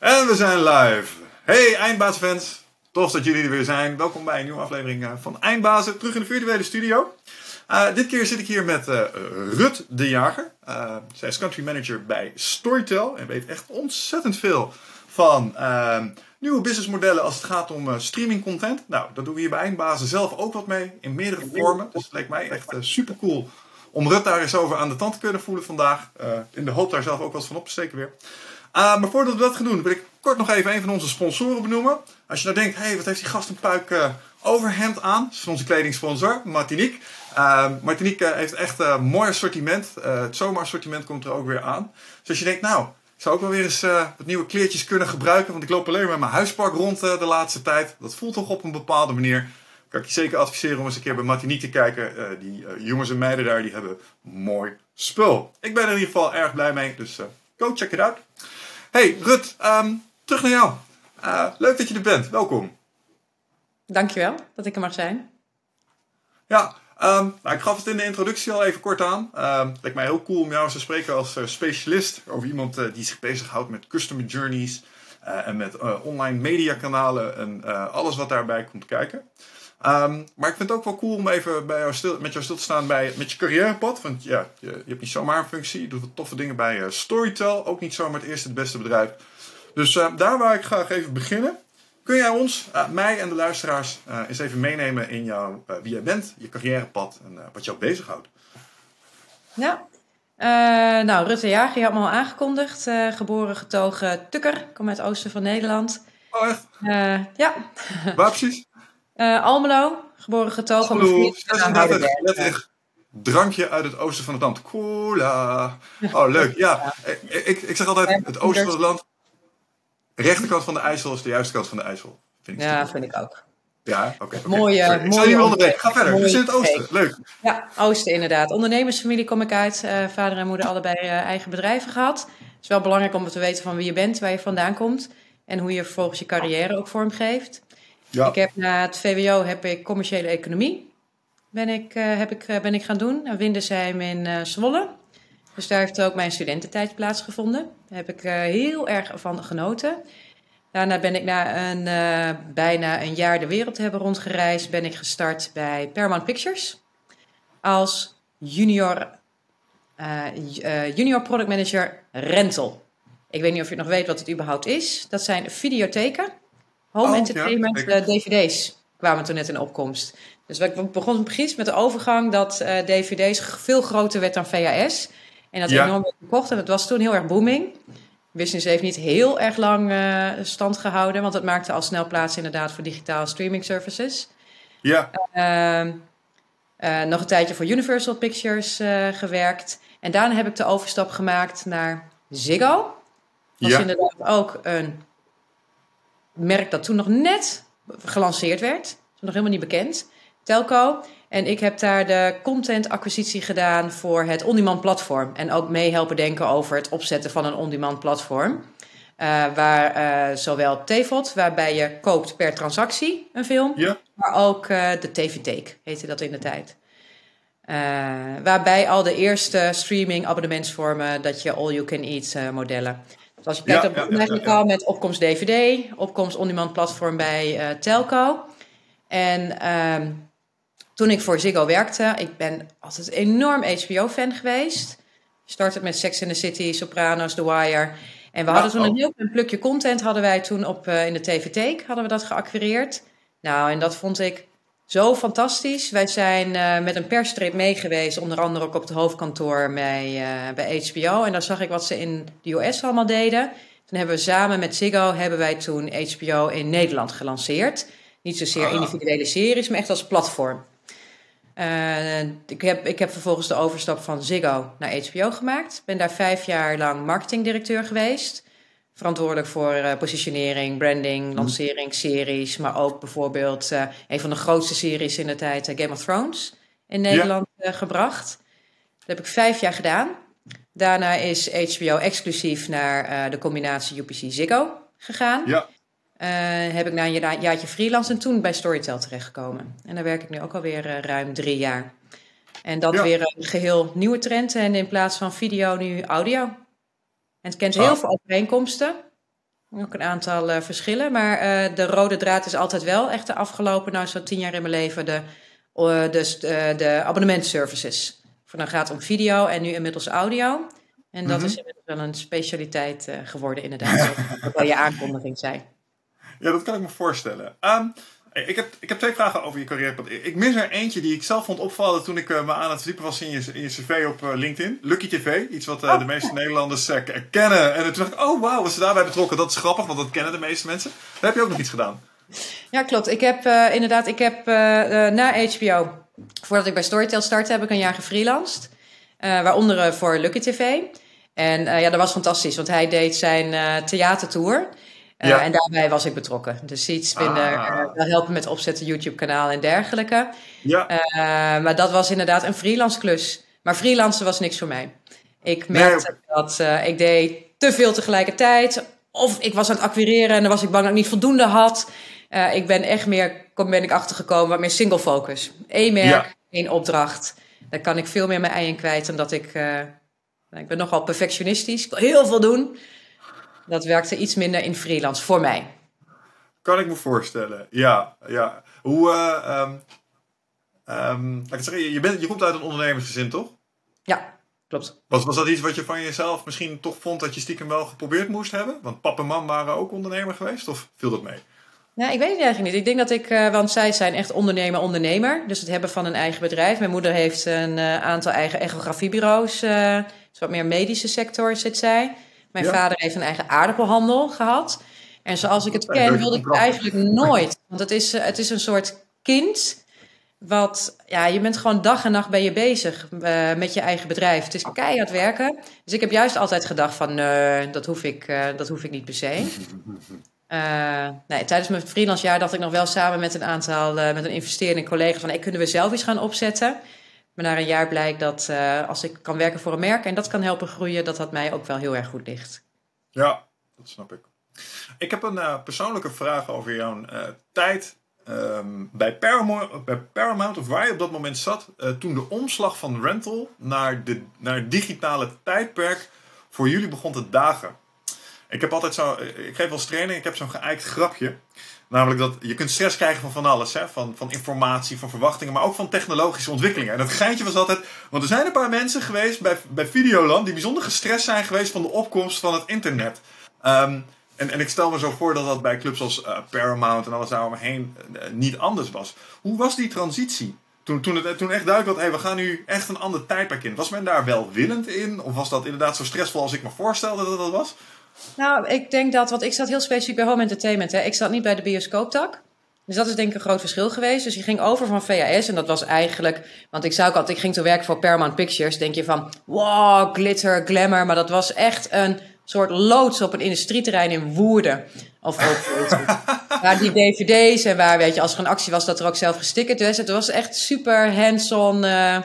En we zijn live. Hey Eindbaasfans, tof dat jullie er weer zijn. Welkom bij een nieuwe aflevering eh, van Eindbazen, terug in de virtuele studio. Uh, dit keer zit ik hier met uh, Rut de Jager. Uh, zij is country manager bij Storytel en weet echt ontzettend veel van ehm, nieuwe businessmodellen als het gaat om streaming content. Nou, dat doen we hier bij Eindbazen zelf ook wat mee in meerdere vormen. Dus het leek mij echt super cool om Rut daar eens over aan de tand te kunnen voelen vandaag. in de hoop daar zelf ook wat van op te steken weer. Uh, maar voordat we dat gaan doen, wil ik kort nog even een van onze sponsoren benoemen. Als je nou denkt, hé, hey, wat heeft die gast een puik uh, overhemd aan? Dat is onze kledingsponsor, Martinique. Uh, Martinique heeft echt een mooi assortiment. het zomerassortiment komt er ook weer aan. Dus als je denkt, nou, ik zou ook wel weer eens wat nieuwe kleertjes kunnen gebruiken. Want ik loop alleen maar mijn huispark rond de laatste tijd. Dat voelt toch op een bepaalde manier. Kan ik je zeker adviseren om eens een keer bij Martinique te kijken. die jongens en meiden daar, die hebben mooi spul. Ik ben er in ieder geval erg blij mee. Dus go check it out. Hey Rut, um, terug naar jou. Uh, leuk dat je er bent. Welkom. Dankjewel dat ik er mag zijn. Ja, um, nou, ik gaf het in de introductie al even kort aan. Um, het lijkt mij heel cool om jou te spreken als uh, specialist over iemand uh, die zich bezighoudt met customer journeys en met online mediakanalen en alles wat daarbij komt kijken. Um, maar ik vind het ook wel cool om even bij jou stil, met jou stil te staan bij, met je carrièrepad. Want ja, je, je hebt niet zomaar een functie. Je doet wat toffe dingen bij uh, Storytel. Ook niet zomaar het eerste, het beste bedrijf. Dus uh, daar waar ik graag even beginnen. Kun jij ons, uh, mij en de luisteraars, eens even meenemen in jou, wie jij bent, je carrièrepad en wat jou bezighoudt? Ja, nou, Rutte Jager, je had me al aangekondigd. geboren getogen Tukker, kom uit het oosten van Nederland. Oh, echt? ja. Waar precies? Uh, Almelo, geboren getogen. Almelo, letterlijk drankje uit het oosten van het land. Cola. Oh, leuk. Ja, ik, ik, ik zeg altijd, het oosten van het land. rechterkant van de IJssel is de juiste kant van de IJssel. Vind ik ja, vind ik ook. Ja, oké. Okay, mooie, okay. mooie. Ik onderweg. Ga verder. We zijn in het oosten. Leuk. Ja, oosten inderdaad. Ondernemersfamilie kom ik uit. Uh, vader en moeder allebei uh, eigen bedrijven gehad. Het is wel belangrijk om te weten van wie je bent, waar je vandaan komt. En hoe je vervolgens je carrière ook vormgeeft. Ik heb na het VWO heb ik commerciële economie ben ik, uh, heb ik, uh, ben ik gaan doen aan Windesheim in uh, Zwolle. Dus daar heeft ook mijn studententijd plaatsgevonden. Daar heb ik heel erg van genoten. Daarna ben ik na een, bijna een jaar de wereld te hebben rondgereisd, ben ik gestart bij Paramount Pictures als junior, junior product manager rental. Ik weet niet of je nog weet wat het überhaupt is. Dat zijn videotheken Home oh, entertainment ja, dvd's kwamen toen net in opkomst. Dus we begonnen precies met de overgang dat uh, dvd's veel groter werd dan VHS. En dat ja. enorm werd verkocht. En het was toen heel erg booming. Business heeft niet heel erg lang uh, stand gehouden. Want het maakte al snel plaats inderdaad voor digitale streaming services. Ja. Uh, nog een tijdje voor Universal Pictures gewerkt. En daarna heb ik de overstap gemaakt naar Ziggo. Dat was inderdaad ook een merk dat toen nog net gelanceerd werd. Toen nog helemaal niet bekend. Telco. En ik heb daar de content acquisitie gedaan voor het on-demand platform. En ook mee helpen denken over het opzetten van een on-demand platform. Uh, waar uh, zowel TVOD, waarbij je koopt per transactie een film, ja. maar ook uh, de TV-take, heette dat in de tijd. waarbij al de eerste streaming abonnementsvormen, dat je all-you-can-eat modellen. Dus als je kijkt, eigenlijk al met opkomst DVD, opkomst on-demand platform bij uh, Telco. En um, toen ik voor Ziggo werkte, ik ben altijd enorm HBO-fan geweest. Startte met Sex in the City, Sopranos, The Wire. En we hadden toen een oh. heel klein plukje content hadden wij toen op, uh, in de TV-take, hadden we dat geacquireerd. Nou, en dat vond ik zo fantastisch. Wij zijn uh, met een persstrip meegeweest, onder andere ook op het hoofdkantoor bij, uh, bij HBO. En daar zag ik wat ze in de US allemaal deden. Toen hebben we samen met Ziggo hebben wij toen HBO in Nederland gelanceerd. Niet zozeer ah. individuele series, maar echt als platform. Uh, ik, heb, ik heb vervolgens de overstap van Ziggo naar HBO gemaakt. Ben daar vijf jaar lang marketingdirecteur geweest verantwoordelijk voor uh, positionering, branding, mhm. lancering, series. Maar ook bijvoorbeeld uh, een van de grootste series in de tijd, uh, Game of Thrones, in Nederland gebracht. Dat heb ik vijf jaar gedaan. Daarna is HBO exclusief naar de combinatie UPC-Ziggo gegaan. Ja. heb ik na een jaartje freelance en toen bij Storytel terechtgekomen. En daar werk ik nu ook alweer ruim drie jaar. En dat ja. weer een geheel nieuwe trend. En in plaats van video nu audio. En het kent heel ah. veel overeenkomsten. Ook een aantal verschillen, maar de rode draad is altijd wel echt de afgelopen, nou zo'n tien jaar in mijn leven, de, de, de abonnementservices. Voor dan gaat het om video en nu inmiddels audio. En dat mhm. is inmiddels wel een specialiteit geworden, inderdaad. Dat wel je aankondiging zijn. Ja, dat kan ik me voorstellen. Ehm, ik, heb, ik heb twee vragen over je carrière. Ik mis er eentje die ik zelf vond opvallen toen ik eh, me aan het verdiepen was in je, in je cv op uh, LinkedIn. Lucky TV, iets wat uh, de meeste Nederlanders kennen. En toen dacht ik, oh wauw, was ze daarbij betrokken? Dat is grappig, want dat kennen de meeste mensen. Daar heb je ook nog iets gedaan. Ja, klopt. Ik heb inderdaad, ik heb na HBO, voordat ik bij Storytel startte, heb ik een jaar gefreelanced. waaronder voor Lucky TV. En ja, dat was fantastisch, want hij deed zijn theatertour. Uh, En daarbij was ik betrokken. Dus iets vinden, ah. uh, wel helpen met opzetten YouTube-kanaal en dergelijke. Ja. Uh, maar dat was inderdaad een freelance klus. Maar freelancen was niks voor mij. Ik merkte dat ik deed te veel tegelijkertijd. Of ik was aan het acquireren en dan was ik bang dat ik niet voldoende had. ik ben echt meer, ben ik achtergekomen, wat meer single focus. Eén merk, één opdracht. Daar kan ik veel meer mijn ei in kwijt dan dat ik... ik ben nogal perfectionistisch. Ik wil heel veel doen. Dat werkte iets minder in freelance voor mij. Kan ik me voorstellen, ja. ja. Hoe, uh, um, um, laat ik zeggen, je, bent, je komt uit een ondernemersgezin, toch? Ja, klopt. Was, was dat iets wat je van jezelf misschien toch vond dat je stiekem wel geprobeerd moest hebben? Want pap en mam waren ook ondernemer geweest, of viel dat mee? Nou, ik weet het eigenlijk niet. Ik denk dat ik, uh, want zij zijn echt ondernemer-ondernemer. Dus het hebben van een eigen bedrijf. Mijn moeder heeft een uh, aantal eigen echografiebureaus. Uh, wat meer medische sector zit zij. Mijn vader heeft een eigen aardappelhandel gehad. En zoals ik het ken, wilde ik het eigenlijk nooit. Want het is, eh, het is een soort kind. Wat, ja, je bent gewoon dag en nacht ben je bezig uh, met je eigen bedrijf. Het is keihard werken. Dus ik heb juist altijd gedacht van, nee, dat hoef ik, uh, dat hoef ik niet per se. Uh, nee, tijdens mijn freelance jaar dacht ik nog wel samen met een aantal, met een investeerder en collega van, hey, kunnen we zelf iets gaan opzetten? Maar na een jaar blijkt dat uh, als ik kan werken voor een merk en dat kan helpen groeien, dat dat mij ook wel heel erg goed ligt. Ja, dat snap ik. Ik heb een uh, persoonlijke vraag over jouw uh, tijd um, bij, Paramount, bij Paramount, of waar je op dat moment zat, toen de omslag van rental naar, de, naar het digitale tijdperk voor jullie begon te dagen. Ik heb altijd zo, ik geef wel training, ik heb zo'n geëikt grapje. Namelijk dat je kunt stress krijgen van van alles. Hè? Van, van informatie, van verwachtingen, maar ook van technologische ontwikkelingen. En dat geintje was altijd... Want er zijn een paar mensen geweest bij, bij Videoland... die bijzonder gestrest zijn geweest van de opkomst van het internet. Um, en, en ik stel me zo voor dat dat bij clubs als uh, Paramount en alles daaromheen uh, niet anders was. Hoe was die transitie? Toen, toen, het, toen echt duidelijk was, hey, we gaan nu echt een ander tijdperk in. Was men daar welwillend in? Of was dat inderdaad zo stressvol als ik me voorstelde dat dat was? Nou, ik denk dat, want ik zat heel specifiek bij Home Entertainment. Hè. Ik zat niet bij de bioscooptak. Dus dat is denk ik een groot verschil geweest. Dus je ging over van VHS en dat was eigenlijk... Want ik zou ik ging te werken voor Paramount Pictures. Denk je van, wow, glitter, glamour. Maar dat was echt een soort loods op een industrieterrein in Woerden. Of waar die dvd's en waar, weet je, als er een actie was, dat er ook zelf gestickerd was. Het was echt super hands-on, uh,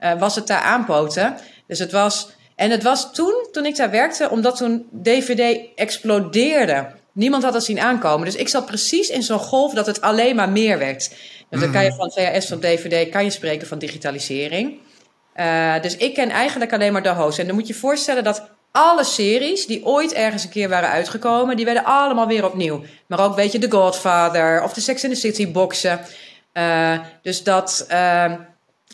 uh, was het daar aanpoten. Dus het was en het was toen, toen ik daar werkte, omdat toen DVD explodeerde. Niemand had dat zien aankomen. Dus ik zat precies in zo'n golf dat het alleen maar meer werd. Dus dan kan je mm. van VHS van DVD kan je spreken van digitalisering. Uh, dus ik ken eigenlijk alleen maar de host. En dan moet je je voorstellen dat alle series die ooit ergens een keer waren uitgekomen, die werden allemaal weer opnieuw. Maar ook, weet je, The Godfather of de Sex in the City boxen. Uh, dus dat... Uh,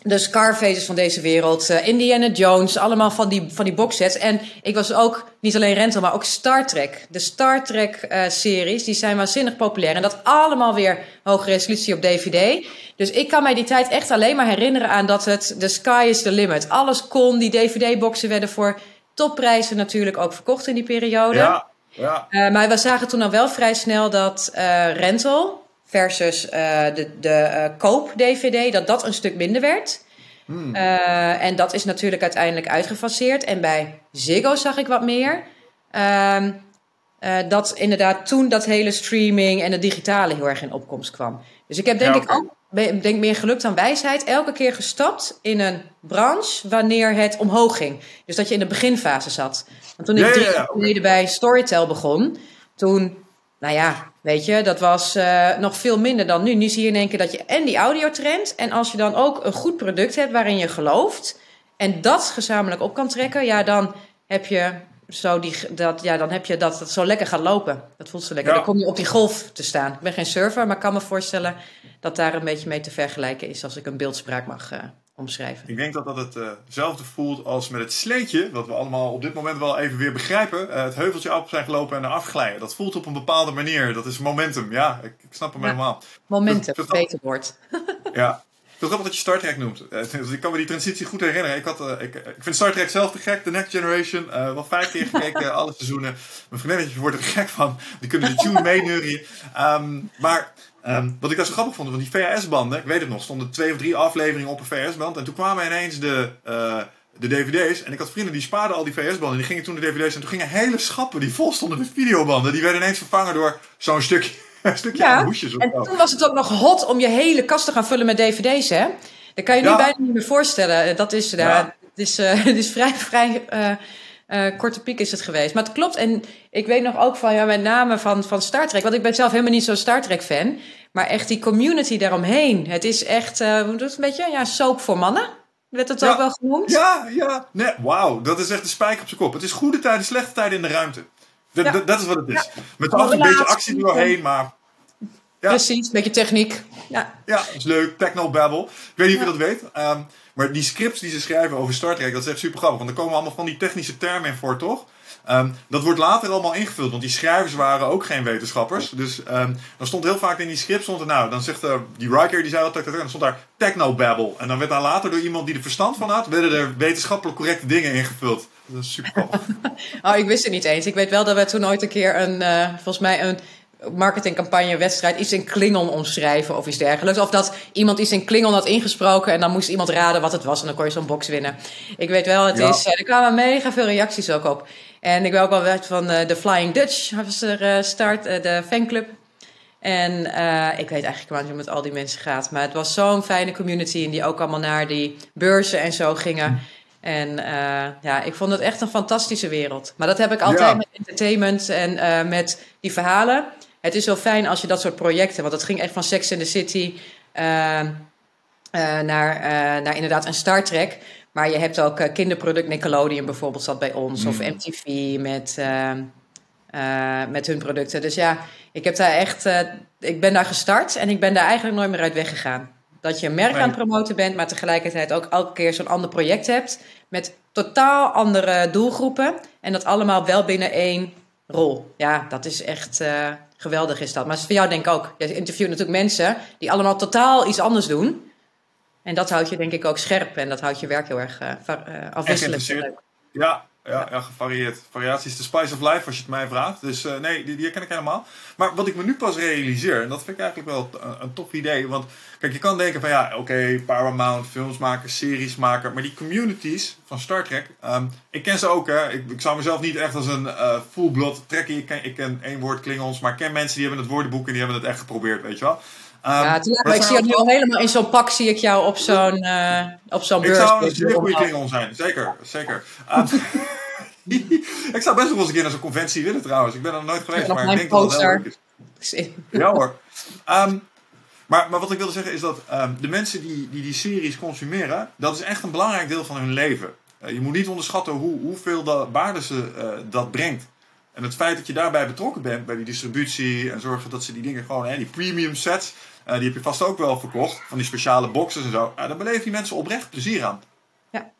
de Scarfaces van deze wereld, uh, Indiana Jones, allemaal van die, van die boxsets. En ik was ook niet alleen rental, maar ook Star Trek. De Star Trek-series, uh, die zijn waanzinnig populair. En dat allemaal weer hoge resolutie op DVD. Dus ik kan mij die tijd echt alleen maar herinneren aan dat het the sky is the limit. Alles kon, die DVD-boxen werden voor topprijzen natuurlijk ook verkocht in die periode. Ja, ja. Uh, maar we zagen toen al wel vrij snel dat rental versus uh, de, de uh, koop-DVD, dat dat een stuk minder werd. Hmm. Uh, en dat is natuurlijk uiteindelijk uitgefaseerd. En bij Ziggo zag ik wat meer. Uh, dat inderdaad toen dat hele streaming en het digitale heel erg in opkomst kwam. Dus ik heb denk ja, okay. ik ook denk meer geluk dan wijsheid elke keer gestapt in een branche wanneer het omhoog ging. Dus dat je in de beginfase zat. Want toen ik ja, drie jaar geleden bij Storytel begon, toen, nou ja, Weet je, dat was uh, nog veel minder dan nu. Nu zie je in één keer dat je en die audiotrend... en als je dan ook een goed product hebt waarin je gelooft... en dat gezamenlijk op kan trekken... ja, dan heb je zo die, dat, ja, dan heb je dat het zo lekker gaat lopen. Dat voelt zo lekker. Dan kom je op die golf te staan. Ik ben geen surfer, maar kan me voorstellen dat daar een beetje mee te vergelijken is als ik een beeldspraak mag uh, omschrijven. Ik denk dat dat hetzelfde voelt als met het sleetje, wat we allemaal op dit moment wel even weer begrijpen. het heuveltje op zijn gelopen en eraf glijden. Dat voelt op een bepaalde manier. Dat is momentum. Ja, ik, ik snap hem helemaal. Momentum, beter woord. ja, het grappig dat je Star Trek noemt. Dus ik kan me die transitie goed herinneren. Ik, had, uh, ik, ik vind Star Trek zelf te gek. The Next Generation. Uh, wel vijf keer gekeken, alle seizoenen. Mijn vriendinnetje wordt er gek van. Die kunnen de tune meeneurien. Um, maar um, wat ik daar zo grappig vond, van die VHS-banden. Ik weet het nog, stonden twee of drie afleveringen op een VHS-band. En toen kwamen ineens de... Uh, de dvd's. En ik had vrienden die spaarden al die VS-banden. Die gingen toen de dvd's. En toen gingen hele schappen die vol stonden met videobanden. Die werden ineens vervangen door zo'n stukje een stukje ja, hoesjes. En toen was het ook nog hot om je hele kast te gaan vullen met dvd's, hè? Dat kan je nu bijna niet meer voorstellen. Dat is, uh, het is, uh, het is vrij, vrij uh, korte piek is het geweest. Maar het klopt. En ik weet nog ook van, ja, met name van, van Star Trek. Want ik ben zelf helemaal niet zo'n Star Trek fan. Maar echt die community daaromheen. Het is echt, hoe doet het een beetje? Ja, soap voor mannen. Werd het ook wel genoemd? Ja, ja. Nee, wauw. Dat is echt de spijker op zijn kop. Het is goede tijden, slechte tijden in de ruimte. Dat is wat het is. Met af een beetje actie doorheen, maar... Ja. Precies, een beetje techniek. Ja, ja dat is leuk. Techno-babble. Ik weet niet of je dat weet. Um, maar die scripts die ze schrijven over Star Trek, dat is echt super grappig. Want er komen allemaal van die technische termen in voor, toch? Um, dat wordt later allemaal ingevuld, want die schrijvers waren ook geen wetenschappers. Dus um, dan stond heel vaak in die script, stond er nou, dan zegt uh, die Riker, die zei altijd, en dan stond daar technobabble. En dan werd daar later door iemand die er verstand van had, werden er wetenschappelijk correcte dingen ingevuld. Dat is super oh, ik wist het niet eens. Ik weet wel dat we toen ooit een keer een, uh, volgens mij een marketingcampagne, wedstrijd, iets in Klingon omschrijven of iets dergelijks. Of dat iemand iets in Klingon had ingesproken en dan moest iemand raden wat het was en dan kon je zo'n box winnen. Ik weet wel, het is, er kwamen mega veel reacties ook op. En ik ben ook wel weg van uh, de Flying Dutch, was er uh, start, uh, de fanclub. En ik weet eigenlijk niet hoe het met al die mensen gaat. Maar het was zo'n fijne community en die ook allemaal naar die beurzen en zo gingen. En ja, ik vond het echt een fantastische wereld. Maar dat heb ik altijd met entertainment en met die verhalen. Het is zo fijn als je dat soort projecten, want het ging echt van Sex in the City naar, naar inderdaad een Star Trek. Maar je hebt ook uh, kinderproduct Nickelodeon bijvoorbeeld zat bij ons. Of MTV hmm. met, uh, met hun producten. Dus ja, ik, heb daar echt, ik ben daar gestart en ik ben daar eigenlijk nooit meer uit weggegaan. Dat je een merk aan het promoten bent, maar tegelijkertijd ook elke keer zo'n ander project hebt. Met totaal andere doelgroepen. En dat allemaal wel binnen één rol. Ja, dat is echt geweldig is dat. Maar voor jou denk ik ook. Je interviewt natuurlijk mensen die allemaal totaal iets anders doen. En dat houdt je denk ik ook scherp en dat houdt je werk heel erg uh, afwisselend. Ja, ja, ja, gevarieerd. Variatie is de spice of life als je het mij vraagt. Dus uh, nee, die, die ken ik helemaal. Maar wat ik me nu pas realiseer, en dat vind ik eigenlijk wel een, een tof idee. Want kijk, je kan denken van ja, oké, okay, Paramount, films maken, series maken. Maar die communities van Star Trek, um, ik ken ze ook. Hè. Ik, ik zou mezelf niet echt als een uh, full-blood trekken. Ik ken, ik ken één woord Klingons, maar ik ken mensen die hebben het woordenboek en die hebben het echt geprobeerd, weet je wel. Um, ja, maar ik zie je nu al helemaal in zo'n pak, zie ik jou op zo'n uh, op zo'n beurs. Ik zou een zeer goede Klingon zijn, zeker. zeker. Um, ik zou best wel eens een keer naar zo'n conventie willen trouwens. Ik ben er nooit geweest, maar ik denk dat het wel leuk is. Ja hoor. Um, maar, maar wat ik wilde zeggen is dat um, de mensen die, die die series consumeren, dat is echt een belangrijk deel van hun leven. Uh, je moet niet onderschatten hoe, hoeveel de waarde ze uh, dat brengt. En het feit dat je daarbij betrokken bent bij die distributie en zorgen dat ze die dingen gewoon, hè, die premium sets, uh, die heb je vast ook wel verkocht, van die speciale boxes en zo. Uh, daar beleven die mensen oprecht plezier aan. Ja.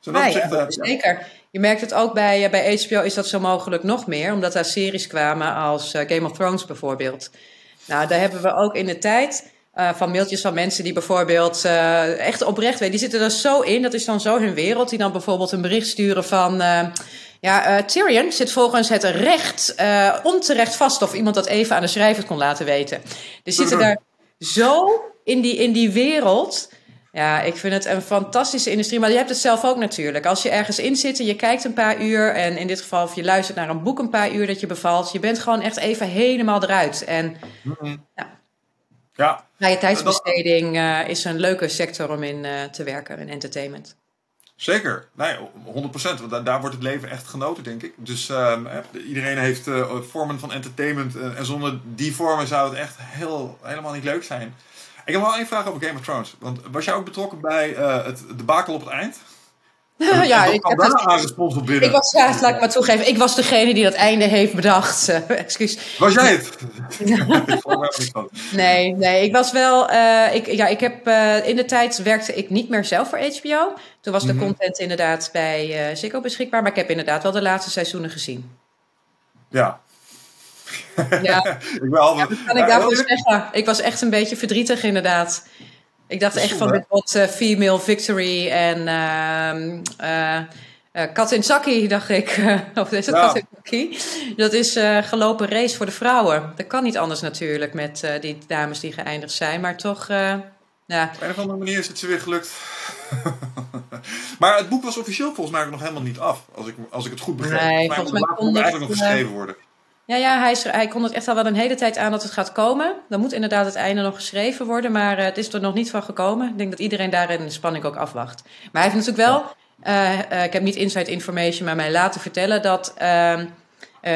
Zo nee, ja, zeker. Je merkt het ook bij, bij HBO is dat zo mogelijk nog meer, omdat daar series kwamen als Game of Thrones bijvoorbeeld. Nou, daar hebben we ook in de tijd uh, van mailtjes van mensen die bijvoorbeeld uh, echt oprecht weten. Die zitten er zo in, dat is dan zo hun wereld. Die dan bijvoorbeeld een bericht sturen van... Uh, ja, uh, Tyrion zit volgens het recht uh, onterecht vast of iemand dat even aan de schrijver kon laten weten. Dus zitten daar zo in die, in die wereld. Ja, ik vind het een fantastische industrie. Maar je hebt het zelf ook natuurlijk. Als je ergens in zit en je kijkt een paar uur. En in dit geval, of je luistert naar een boek een paar uur dat je bevalt. Je bent gewoon echt even helemaal eruit. En mm-hmm. ja. ja. Vrije tijdsbesteding uh, is een leuke sector om in te werken, in entertainment. Zeker, nee, 100%. Want daar, wordt het leven echt genoten, denk ik. Dus um, iedereen heeft uh, vormen van entertainment. Uh, en zonder die vormen zou het echt heel, helemaal niet leuk zijn. Ik heb wel één vraag over Game of Thrones. Want was jij ook betrokken bij uh, het debakel op het eind? Ja, ik heb het aangesponsord binnen. Ik was, ja, laat ik maar toegeven, ik was degene die dat einde heeft bedacht. Uh, excuus. Was jij het? nee, nee, ik was wel. Uh, ik, ja, ik heb uh, in de tijd werkte ik niet meer zelf voor HBO. Toen was de mm -hmm. content inderdaad bij Ziggo beschikbaar, maar ik heb inderdaad wel de laatste seizoenen gezien. Ja. Ja, ik ben altijd, ja, kan ik daarvoor zeggen? Ik was echt een beetje verdrietig inderdaad. Ik dacht echt van dit wordt uh, female victory en uh, kat in zakkie, dacht ik. of is het ja. kat in zakkie? Dat is gelopen race voor de vrouwen. Dat kan niet anders natuurlijk met die dames die geëindigd zijn, maar toch... ja. Op een of andere manier is het ze weer gelukt. maar het boek was officieel volgens mij nog helemaal niet af, als ik, als ik het goed begrijp. Nee, volgens mij kon het eigenlijk nog geschreven worden. Ja, ja hij, hij kon het echt al wel een hele tijd aan dat het gaat komen. Dan moet inderdaad het einde nog geschreven worden, maar uh, het is er nog niet van gekomen. Ik denk dat iedereen daarin de spanning ook afwacht. Maar hij heeft natuurlijk wel, uh, uh, ik heb niet inside information, maar mij laten vertellen dat, ehm,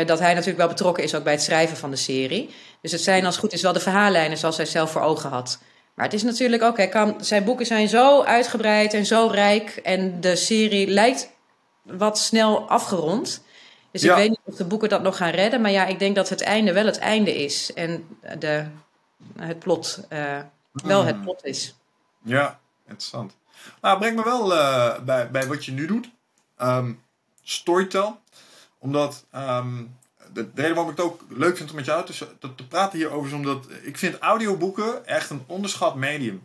dat hij natuurlijk wel betrokken is ook bij het schrijven van de serie. Dus het zijn als goed is wel de verhaallijnen zoals hij zelf voor ogen had. Maar het is natuurlijk ook, kan, zijn boeken zijn zo uitgebreid en zo rijk en de serie lijkt wat snel afgerond. Dus ja. ik weet niet of de boeken dat nog gaan redden. Maar ja, ik denk dat het einde wel het einde is. En de, het plot uh, wel het plot is. Ja, interessant. Nou, breng me wel uh, bij, bij wat je nu doet. Um, Storytel. Omdat um, de, de reden waarom ik het ook leuk vind om met jou te, te, te praten hierover is omdat ik vind audioboeken echt een onderschat medium.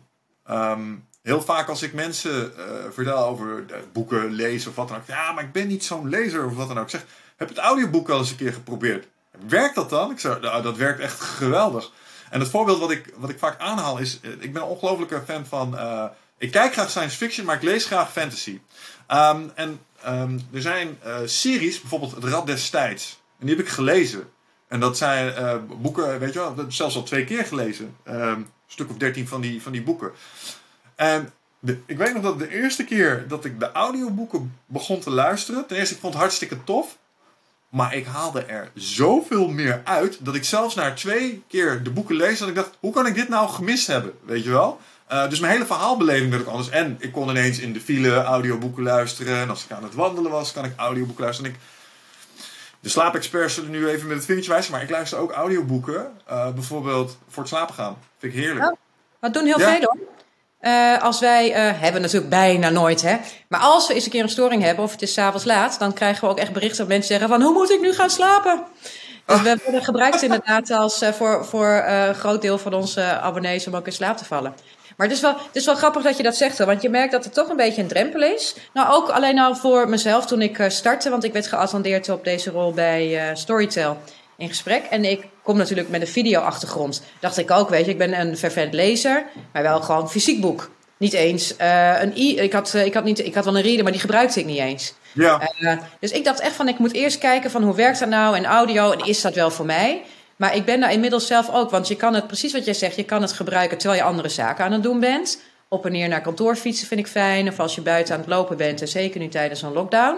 Um, heel vaak als ik mensen uh, vertel over boeken lezen of wat dan ook. Ja, maar ik ben niet zo'n lezer of wat dan ook. Ik zeg, heb het audioboek wel eens een keer geprobeerd. Werkt dat dan? Ik zeg, nou, dat werkt echt geweldig. En het voorbeeld wat ik, wat ik vaak aanhaal is... Ik ben een ongelofelijke fan van... Uh, ik kijk graag science fiction, maar ik lees graag fantasy. Um, en um, er zijn uh, series, bijvoorbeeld Het Rad des Tijds. En die heb ik gelezen. En dat zijn boeken, weet je wel, zelfs al twee keer gelezen. Um, een stuk of dertien van die, van die boeken. En ik weet nog dat de eerste keer dat ik de audioboeken begon te luisteren... Ten eerste, ik vond het hartstikke tof. Maar ik haalde er zoveel meer uit dat ik zelfs na twee keer de boeken lees, dat ik dacht, hoe kan ik dit nou gemist hebben? Weet je wel? Uh, dus mijn hele verhaalbeleving werd ook anders. En ik kon ineens in de file audioboeken luisteren. En als ik aan het wandelen was, kan ik audioboeken luisteren. En ik, de slaapexperts zullen nu even met het vingertje wijzen, maar ik luister ook audioboeken. Uh, bijvoorbeeld voor het slapen gaan. Vind ik heerlijk. Ja, dat doen heel ja. veel hoor. Uh, als wij, uh, hebben natuurlijk bijna nooit, hè. Maar als we eens een keer een storing hebben of het is s'avonds laat, dan krijgen we ook echt berichten dat mensen zeggen van, hoe moet ik nu gaan slapen? Dus we worden gebruikt inderdaad als, uh, voor, voor een groot deel van onze abonnees om ook in slaap te vallen. Maar het is, wel, het is wel grappig dat je dat zegt, want je merkt dat het toch een beetje een drempel is. Nou, ook alleen al voor mezelf toen ik startte, want ik werd geattendeerd op deze rol bij Storytel in gesprek. En ik kom natuurlijk met een video-achtergrond. Dacht ik ook, weet je, ik ben een fervent lezer, maar wel gewoon fysiek boek. Niet eens uh, een i. Ik had, uh, ik, had niet, ik had wel een reader, maar die gebruikte ik niet eens. Ja. Uh, dus ik dacht echt van, ik moet eerst kijken van hoe werkt dat nou en audio en is dat wel voor mij? Maar ik ben daar inmiddels zelf ook, want je kan het, precies wat jij zegt, je kan het gebruiken terwijl je andere zaken aan het doen bent. Op en neer naar kantoor fietsen vind ik fijn, of als je buiten aan het lopen bent, en zeker nu tijdens een lockdown.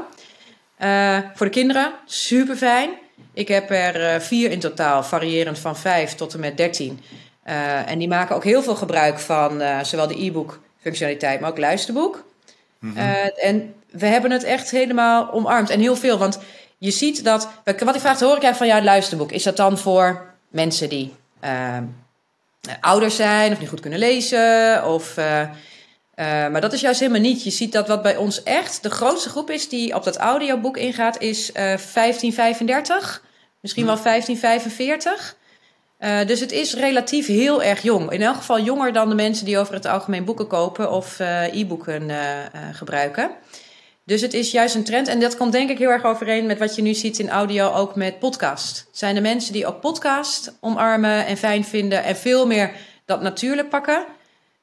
voor de kinderen, super fijn. Ik heb er uh, vier in totaal, variërend van vijf tot en met dertien. Uh, en die maken ook heel veel gebruik van uh, zowel de e-book functionaliteit, maar ook luisterboek. Mm -hmm. en we hebben het echt helemaal omarmd. En heel veel, want je ziet dat... Wat ik vraag, hoor ik eigenlijk van jou het luisterboek. Is dat dan voor mensen die ouder zijn of niet goed kunnen lezen? Of... Uh, maar dat is juist helemaal niet. Je ziet dat wat bij ons echt de grootste groep is die op dat audioboek ingaat, is uh, 1535. Misschien wel 1545. Uh, dus het is relatief heel erg jong. In elk geval jonger dan de mensen die over het algemeen boeken kopen of e-boeken gebruiken. Dus het is juist een trend. En dat komt denk ik heel erg overeen met wat je nu ziet in audio, ook met podcast. Het zijn de mensen die ook podcast omarmen en fijn vinden en veel meer dat natuurlijk pakken.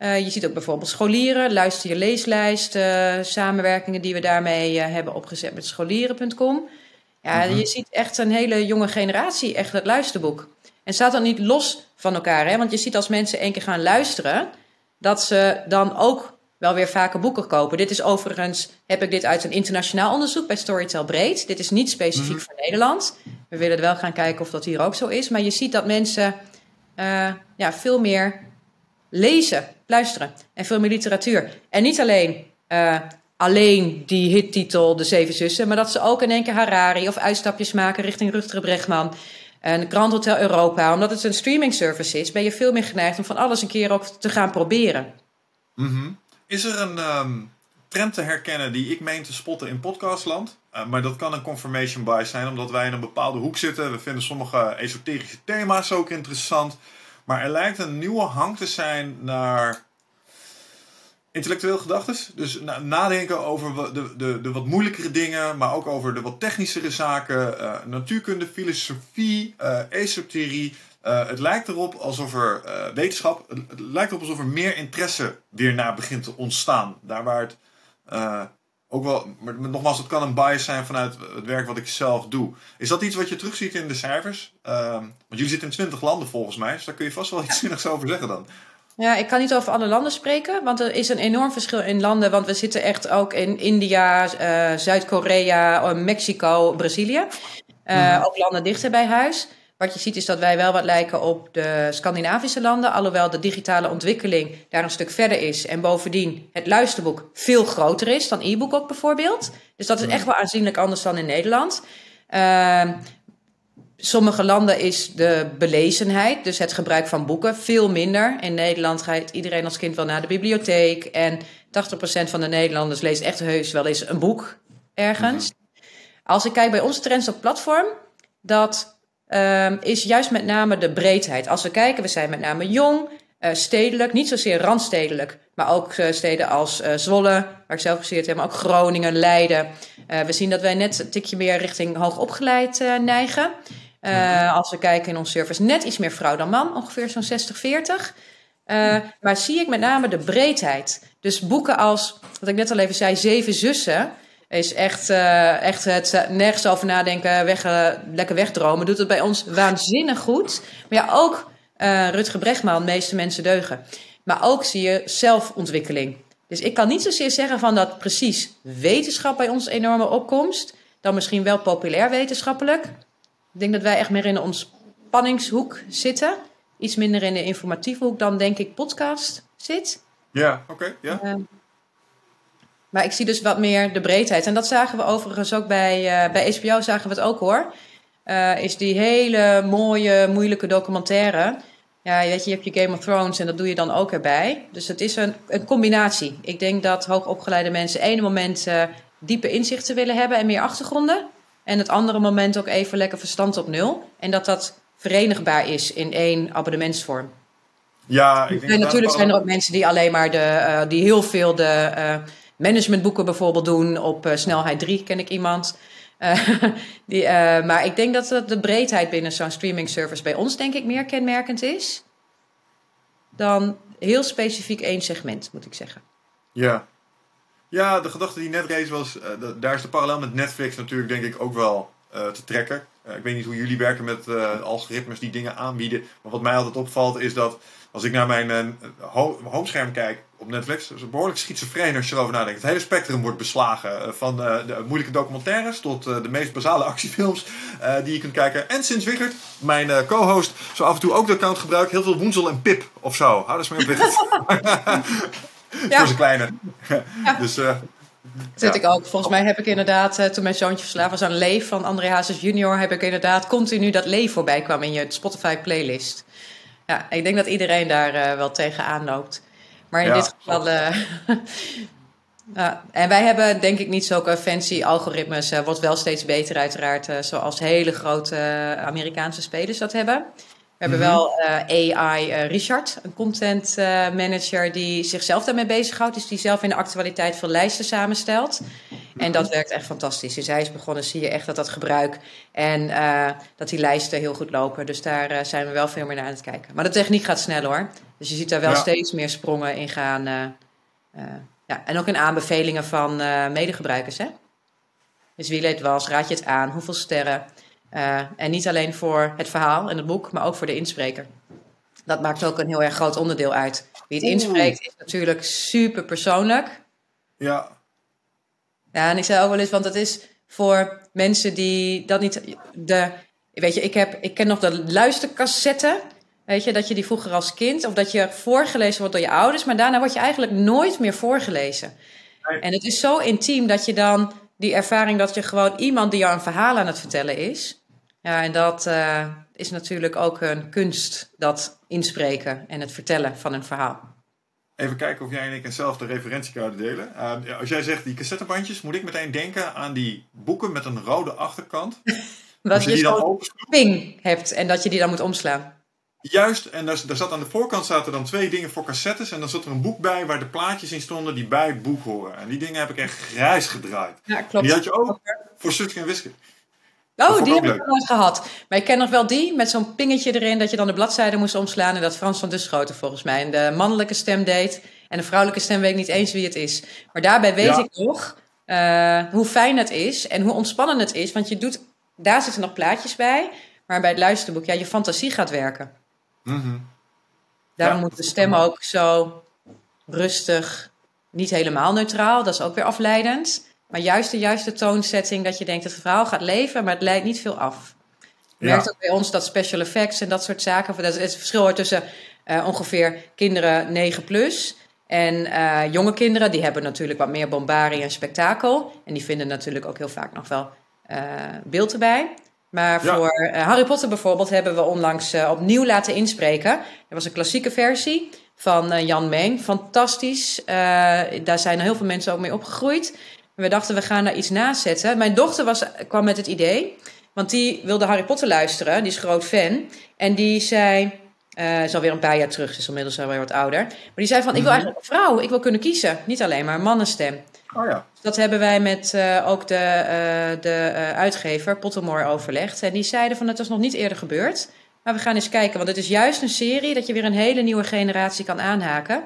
Uh, je ziet ook bijvoorbeeld scholieren, luister je leeslijst, uh, samenwerkingen die we daarmee uh, hebben opgezet met scholieren.com. Ja, -hmm. je ziet echt een hele jonge generatie, echt het luisterboek. En staat dan niet los van elkaar, hè? want je ziet als mensen één keer gaan luisteren, dat ze dan ook wel weer vaker boeken kopen. Dit is overigens, heb ik dit uit een internationaal onderzoek bij Storytel Breed. Dit is niet specifiek -hmm. voor Nederland. We willen wel gaan kijken of dat hier ook zo is. Maar je ziet dat mensen ja, veel meer lezen, luisteren en veel meer literatuur. En niet alleen uh, alleen die hittitel De Zeven Zussen, maar dat ze ook in één keer Harari of uitstapjes maken richting Rutger Bregman. En Grand Hotel Europa, omdat het een streaming service is, ben je veel meer geneigd om van alles een keer ook te gaan proberen. Mm Is er een ehm, trend te herkennen die ik meen te spotten in podcastland? Uh, maar dat kan een confirmation bias zijn, omdat wij in een bepaalde hoek zitten. We vinden sommige esoterische thema's ook interessant. Maar er lijkt een nieuwe hang te zijn naar intellectueel gedachtes. Dus nadenken over de, de, de wat moeilijkere dingen, maar ook over de wat technischere zaken. Uh, natuurkunde, filosofie, uh, esoterie. Uh, het lijkt erop alsof er wetenschap, het, lijkt erop alsof er meer interesse weer naar begint te ontstaan. Daar waar het ook wel, maar nogmaals, het kan een bias zijn vanuit het werk wat ik zelf doe. Is dat iets wat je terugziet in de cijfers? Ehm, want jullie zitten in 20 landen volgens mij, dus daar kun je vast wel iets zinnigs over zeggen dan. Ja, ik kan niet over alle landen spreken, want er is een enorm verschil in landen. Want we zitten echt ook in India, uh, Zuid-Korea, eh, Mexico, Brazilië. Uh, Ook landen dichter bij huis. Wat je ziet is dat wij wel wat lijken op de Scandinavische landen, alhoewel de digitale ontwikkeling daar een stuk verder is. En bovendien het luisterboek veel groter is dan e-book ook bijvoorbeeld. Dus dat is echt wel aanzienlijk anders dan in Nederland. Uh, sommige landen is de belezenheid, dus het gebruik van boeken, veel minder. In Nederland gaat iedereen als kind wel naar de bibliotheek. En 80% van de Nederlanders leest echt heus wel eens een boek ergens. Mhm. Als ik kijk bij onze trends op platform, dat um, is juist met name de breedheid. Als we kijken, we zijn met name jong, uh, stedelijk, niet zozeer randstedelijk, maar ook uh, steden als uh, Zwolle, waar ik zelf gestudeerd heb, maar ook Groningen, Leiden. we zien dat wij net een tikje meer richting hoogopgeleid neigen. Als we kijken in ons service, net iets meer vrouw dan man, ongeveer zo'n 60-40. Uh, maar zie ik met name de breedheid. Dus boeken als, wat ik net al even zei, Zeven Zussen. Is echt, uh, echt het nergens over nadenken, weg, lekker wegdromen. Doet het bij ons waanzinnig goed. Maar ja, ook Rutger Bregman, meeste mensen deugen. Maar ook zie je zelfontwikkeling. Dus ik kan niet zozeer zeggen van dat precies wetenschap bij ons enorme opkomst. Dan misschien wel populair wetenschappelijk. Ik denk dat wij echt meer in de ontspanningshoek zitten. Iets minder in de informatieve hoek dan, denk ik, podcast zit. Ja, oké. ja. Maar ik zie dus wat meer de breedheid. En dat zagen we overigens ook bij, uh, bij HBO, zagen we het ook hoor. Uh, is die hele mooie, moeilijke documentaire. Ja, weet je, je hebt je Game of Thrones en dat doe je dan ook erbij. Dus het is een, een combinatie. Ik denk dat hoogopgeleide mensen ene moment uh, diepe inzichten willen hebben en meer achtergronden. En het andere moment ook even lekker verstand op nul. En dat dat verenigbaar is in één abonnementsvorm. Ja, ik denk en natuurlijk zijn er ook mensen die alleen maar de, uh, die heel veel de managementboeken bijvoorbeeld doen. Op uh, snelheid 3 ken ik iemand. die, maar ik denk dat de breedheid binnen zo'n streaming service bij ons denk ik meer kenmerkend is. Dan heel specifiek één segment, moet ik zeggen. Ja, ja, de gedachte die net rees was, daar is de parallel met Netflix natuurlijk denk ik ook wel te trekken. Ik weet niet hoe jullie werken met algoritmes die dingen aanbieden. Maar wat mij altijd opvalt is dat als ik naar mijn ho homescherm kijk op Netflix, dat is behoorlijk schizofreen als je erover nadenkt. Het hele spectrum wordt beslagen. van de moeilijke documentaires tot de meest basale actiefilms die je kunt kijken. En sinds Wiggert, mijn co-host, zo af en toe ook de account gebruikt. Heel veel Woensel en Pip of zo. Hou eens mee op Wiggert. ja. voor zijn kleine. Ja. dus, uh, Zit ik ook. Volgens mij heb ik inderdaad, uh, toen mijn zoontje verslaafd was aan Leef van André Hazes junior, heb ik inderdaad continu dat Leef voorbij kwam in je Spotify playlist. Ja, ik denk dat iedereen daar uh, wel tegenaan loopt. Maar in ja, dit geval... Ja, en wij hebben denk ik niet zulke fancy algoritmes. Uh, wordt wel steeds beter uiteraard, zoals hele grote Amerikaanse spelers dat hebben. We hebben mhm. wel uh, AI uh, Richard, een content uh, manager die zichzelf daarmee bezighoudt. Dus die zelf in de actualiteit veel lijsten samenstelt. En dat werkt echt fantastisch. Dus hij is begonnen, zie je echt dat dat gebruik en dat die lijsten heel goed lopen. Dus daar zijn we wel veel meer naar aan het kijken. Maar de techniek gaat snel hoor. Dus je ziet daar wel ja. steeds meer sprongen in gaan. ja, en ook in aanbevelingen van medegebruikers. Hè? Dus wie leed was, raad je het aan, hoeveel sterren... Uh, en niet alleen voor het verhaal en het boek, maar ook voor de inspreker. Dat maakt ook een heel erg groot onderdeel uit. Wie het inspreekt is natuurlijk super persoonlijk. Ja. Ja, en ik zei ook wel eens, want het is voor mensen die dat niet. De, weet je, ik, heb, ik ken nog de luistercassette. Weet je, dat je die vroeger als kind, of dat je voorgelezen wordt door je ouders, maar daarna word je eigenlijk nooit meer voorgelezen. En het is zo intiem dat je dan die ervaring dat je gewoon iemand die jou een verhaal aan het vertellen is. Ja, en dat uh, is natuurlijk ook een kunst, dat inspreken en het vertellen van een verhaal. Even kijken of jij en ik eenzelfde referentiekaart delen. Uh, als jij zegt die cassettebandjes, moet ik meteen denken aan die boeken met een rode achterkant. dat je, je zo'n ping hebt en dat je die dan moet omslaan. Juist, en daar, daar, zat aan de voorkant zaten dan twee dingen voor cassettes. En dan zat er een boek bij waar de plaatjes in stonden die bij het boek horen. En die dingen heb ik echt grijs gedraaid. Ja, klopt. Die had je ook voor Suske en Wiske. Oh, die heb ik nog nooit gehad. Maar ik ken nog wel die met zo'n pingetje erin dat je dan de bladzijde moest omslaan. En dat Frans van Duschoten volgens mij. En de mannelijke stem deed. En de vrouwelijke stem weet ik niet eens wie het is. Maar daarbij weet ik nog uh, hoe fijn het is en hoe ontspannend het is. Want je doet, daar zitten nog plaatjes bij. Maar bij het luisterboek, ja, je fantasie gaat werken. Mm Daarom moet de stem ook zo rustig, niet helemaal neutraal. Dat is ook weer afleidend. Maar juist de juiste toonzetting dat je denkt dat het verhaal gaat leven, maar het leidt niet veel af. Je merkt ook bij ons dat special effects en dat soort zaken, dat is het verschil tussen uh, ongeveer kinderen 9 plus en uh, jonge kinderen, die hebben natuurlijk wat meer bombarie en spektakel. En die vinden natuurlijk ook heel vaak nog wel uh, beeld erbij. Maar voor Harry Potter bijvoorbeeld hebben we onlangs opnieuw laten inspreken. Er was een klassieke versie van Jan Meng. Fantastisch. daar zijn heel veel mensen ook mee opgegroeid we dachten, we gaan daar iets naast zetten. Mijn dochter was, kwam met het idee, want die wilde Harry Potter luisteren. Die is groot fan. En die zei, uh, is alweer een paar jaar terug, ze is inmiddels alweer wat ouder. Maar die zei van, ik wil mhm. eigenlijk een vrouw, ik wil kunnen kiezen. Niet alleen maar een mannenstem. Oh ja. Dat hebben wij met uh, ook de, uh, de uitgever Pottermore overlegd. En die zeiden van, het was nog niet eerder gebeurd. Maar we gaan eens kijken, want het is juist een serie dat je weer een hele nieuwe generatie kan aanhaken.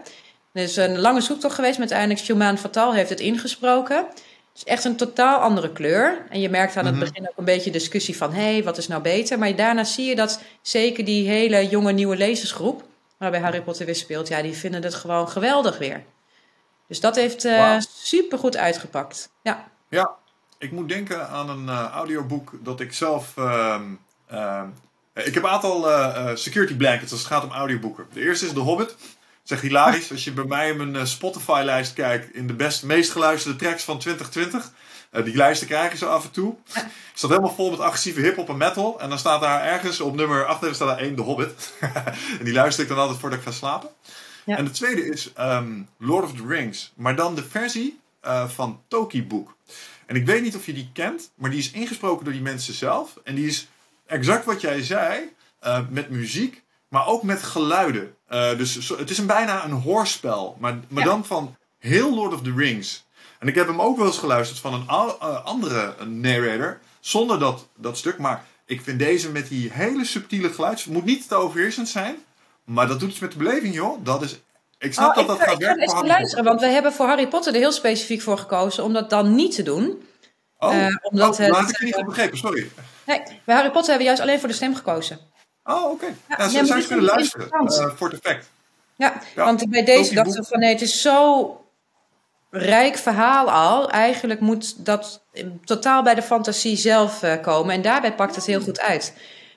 Er is een lange zoektocht geweest, maar uiteindelijk Shuman Fatal heeft het ingesproken. Het is echt een totaal andere kleur. En je merkt aan het mhm. begin ook een beetje discussie van... hé, hey, wat is nou beter? Maar daarna zie je dat zeker die hele jonge nieuwe lezersgroep... waarbij Harry Potter weer speelt... ja, die vinden het gewoon geweldig weer. Dus dat heeft uh, wow. super goed uitgepakt. Ja. ja, ik moet denken aan een uh, audioboek dat ik zelf... Uh, ik heb een aantal uh, security blankets als het gaat om audioboeken. De eerste is The Hobbit zeg hilarisch. Als je bij mij in mijn eh, Spotify-lijst kijkt in de best, meest geluisterde tracks van 2020. Uh, eh, die lijsten krijg je zo af en toe. Staat helemaal vol met agressieve hip-hop en metal. En dan staat daar ergens op nummer 8 staat daar één, The Hobbit. en die luister ik dan altijd voordat ik ga slapen. Ja. En de tweede is um, Lord of the Rings. Maar dan de versie uh, van Toki Book. En ik weet niet of je die kent, maar die is ingesproken door die mensen zelf. En die is exact wat jij zei, uh, met muziek, maar ook met geluiden. Uh, dus het is een, bijna een hoorspel, maar, maar dan van heel Lord of the Rings. En ik heb hem ook wel eens geluisterd van een uh, andere narrator, zonder dat, dat stuk. Maar ik vind deze met die hele subtiele geluids... Het moet niet te overheersend zijn, maar dat doet iets met de beleving, joh. Dat is ik snap oh, dat dat gaat werken. Ik ga luisteren, want we hebben voor Harry Potter er heel specifiek voor gekozen om dat dan niet te doen. Oh, uh, omdat oh, het, ik niet goed begrepen, sorry. Nee, bij Harry Potter hebben we juist alleen voor de stem gekozen. Oh, oké. Okay. Ja, ja, zou je kunnen luisteren uh, voor het effect. Ja, want bij deze dachten we van nee, het is zo rijk verhaal al. Eigenlijk moet dat totaal bij de fantasie zelf uh, komen. En daarbij pakt het heel goed uit.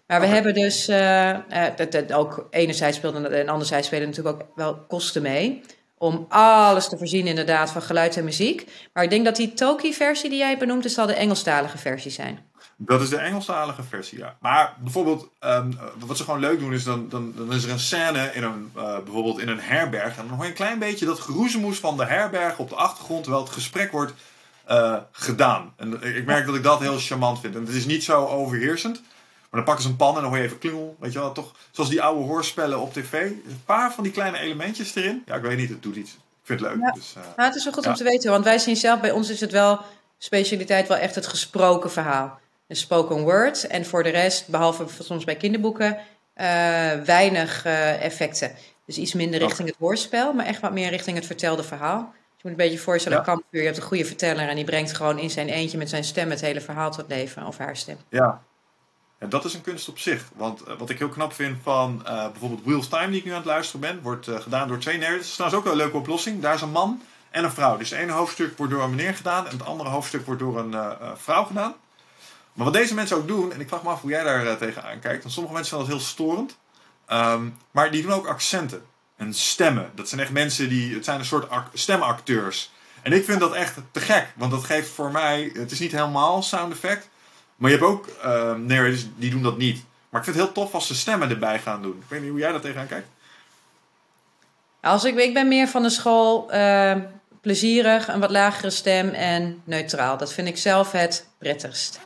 Maar we hebben dus, uh, dat, dat ook enerzijds speelde en anderzijds spelen natuurlijk ook wel kosten mee. Om alles te voorzien inderdaad van geluid en muziek. Maar ik denk dat die Toki-versie die jij benoemt, is zal de Engelstalige versie zijn. Dat is de Engelstalige versie, ja. Maar bijvoorbeeld, um, wat ze gewoon leuk doen, is dan, dan, dan is er een scène in een, uh, bijvoorbeeld in een herberg. En dan hoor je een klein beetje dat geroezemoes van de herberg op de achtergrond, terwijl het gesprek wordt uh, gedaan. En ik merk dat ik dat heel charmant vind. En het is niet zo overheersend. Maar dan pakken ze een pan en dan hoor je even klungel. Weet je wel, toch? Zoals die oude hoorspellen op tv. Een paar van die kleine elementjes erin. Ja, ik weet niet, het doet iets. Ik vind het leuk. Ja. Dus, uh, het is wel goed om te weten, want wij zien zelf, bij ons is het wel specialiteit wel echt het gesproken verhaal een spoken word. En voor de rest, behalve soms bij kinderboeken, uh, weinig uh, effecten. Dus iets minder richting het woordspel, maar echt wat meer richting het vertelde verhaal. je moet een beetje voorstellen, ja. kampvuur, je hebt een goede verteller en die brengt gewoon in zijn eentje met zijn stem het hele verhaal tot leven, of haar stem. Ja, en dat is een kunst op zich. Want uh, wat ik heel knap vind van uh, bijvoorbeeld Wheels Time, die ik nu aan het luisteren ben, wordt uh, gedaan door twee nerds. Dat is trouwens ook wel een leuke oplossing. Daar is een man en een vrouw. Dus het ene hoofdstuk wordt door een meneer gedaan en het andere hoofdstuk wordt door een vrouw gedaan. Maar wat deze mensen ook doen, en ik vraag me af hoe jij daar uh, tegenaan kijkt, want sommige mensen vinden dat heel storend. Um, maar die doen ook accenten en stemmen. Dat zijn echt mensen die, het zijn een soort stemacteurs. En ik vind dat echt te gek, want dat geeft voor mij, het is niet helemaal sound effect, maar je hebt ook uh, narrators die doen dat niet. Maar ik vind het heel tof als ze stemmen erbij gaan doen. Ik weet niet hoe jij daar tegenaan kijkt. Als ik, ik ben meer van de school uh, plezierig, een wat lagere stem en neutraal. Dat vind ik zelf het prettigst.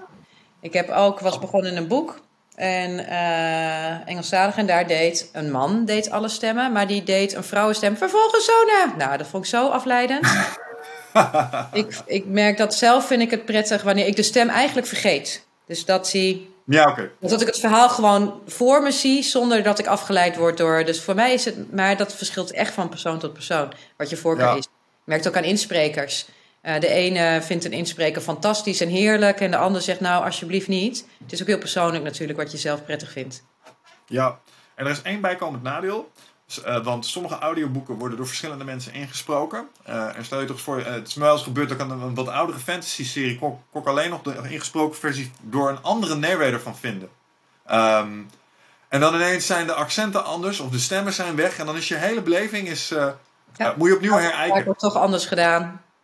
Ik heb ook, was begonnen in een boek. En uh, Engelstalig en daar deed een man deed alle stemmen, maar die deed een vrouwenstem vervolgens zo na. Nou, dat vond ik zo afleidend. ik, ik merk dat zelf vind ik het prettig wanneer ik de stem eigenlijk vergeet. Dus dat zie ja, oké. Dat ik het verhaal gewoon voor me zie zonder dat ik afgeleid word door. Dus voor mij is het, maar dat verschilt echt van persoon tot persoon. Wat je voorkeur is. Merkt ook aan insprekers. Uh, de ene vindt een inspreker fantastisch en heerlijk. En de ander zegt nou alsjeblieft niet. Het is ook heel persoonlijk natuurlijk wat je zelf prettig vindt. Ja, en er is één bijkomend nadeel. Uh, want sommige audioboeken worden door verschillende mensen ingesproken. Uh, en stel je toch voor, uh, het is me wel eens gebeurd dat ik een, een wat oudere fantasy-serie kon, alleen nog de ingesproken versie door een andere narrator van vinden. Um, en dan ineens zijn de accenten anders of de stemmen zijn weg en dan is je hele beleving is, ja. moet je opnieuw herijken. Het wordt toch anders gedaan.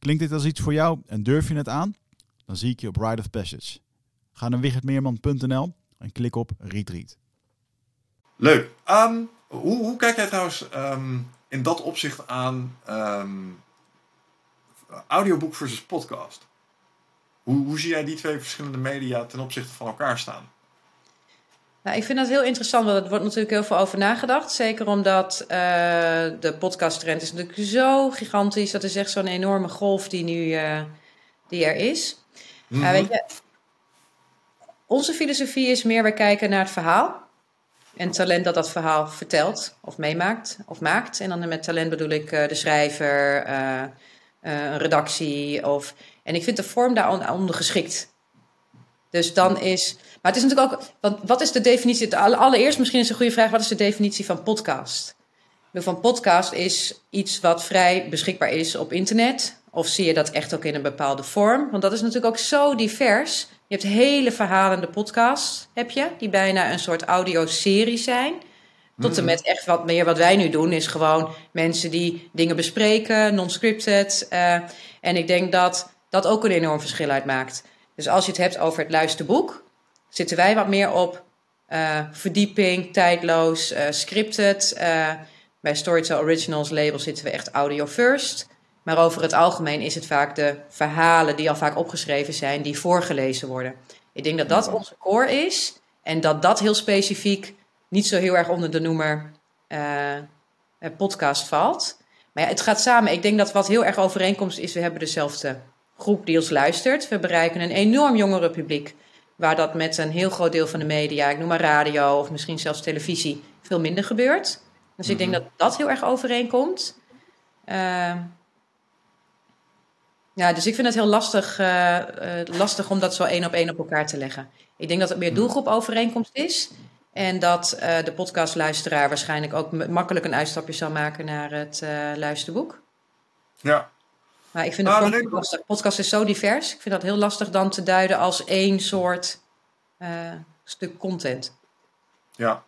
Klinkt dit als iets voor jou en durf je het aan? dan zie ik je op Ride of Passage. Ga naar wichertmeerman.nl en klik op Retreat. Leuk. Um, hoe, hoe, kijk jij trouwens um, in dat opzicht aan um, audioboek versus podcast? Hoe, hoe zie jij die twee verschillende media ten opzichte van elkaar staan? Nou, ik vind dat heel interessant, want er wordt natuurlijk heel veel over nagedacht. Zeker omdat uh, de podcasttrend is natuurlijk zo gigantisch. Dat is echt zo'n enorme golf die nu uh, die er is. Mm weet je, onze filosofie is meer, we kijken naar het verhaal. En talent dat dat verhaal vertelt of meemaakt of maakt. En dan met talent bedoel ik uh, de schrijver, een redactie. Of, en ik vind de vorm daar ondergeschikt. Dus dan is. Maar het is natuurlijk ook. Want wat is de definitie? Allereerst misschien is een goede vraag: wat is de definitie van podcast? Van podcast is iets wat vrij beschikbaar is op internet. Of zie je dat echt ook in een bepaalde vorm? Want dat is natuurlijk ook zo divers. Je hebt hele verhalende podcasts, heb je, die bijna een soort audioserie zijn. Tot en mm. met echt wat meer wat wij nu doen, is gewoon mensen die dingen bespreken, non-scripted. Uh, en ik denk dat dat ook een enorm verschil uitmaakt. Dus als je het hebt over het luisterboek, zitten wij wat meer op uh, verdieping, tijdloos, uh, scripted. bij Storytel Originals label zitten we echt audio first. Maar over het algemeen is het vaak de verhalen die al vaak opgeschreven zijn, die voorgelezen worden. Ik denk dat dat onze core is en dat dat heel specifiek niet zo heel erg onder de noemer podcast valt. Maar ja, het gaat samen. Ik denk dat wat heel erg overeenkomst is, we hebben dezelfde groep die ons luistert. We bereiken een enorm jongere publiek, waar dat met een heel groot deel van de media, ik noem maar radio of misschien zelfs televisie, veel minder gebeurt. Dus ik denk mhm. dat dat heel erg overeenkomt. Uh, ja, dus ik vind het heel lastig, uh, uh, lastig om dat zo één op één op elkaar te leggen. Ik denk dat het meer hmm. doelgroepovereenkomst is. En dat uh, de podcastluisteraar waarschijnlijk ook makkelijk een uitstapje zal maken naar het luisterboek. Ja. Maar ik vind het nou, lastig. Podcast is zo divers. Ik vind dat heel lastig dan te duiden als één soort uh, stuk content. Ja,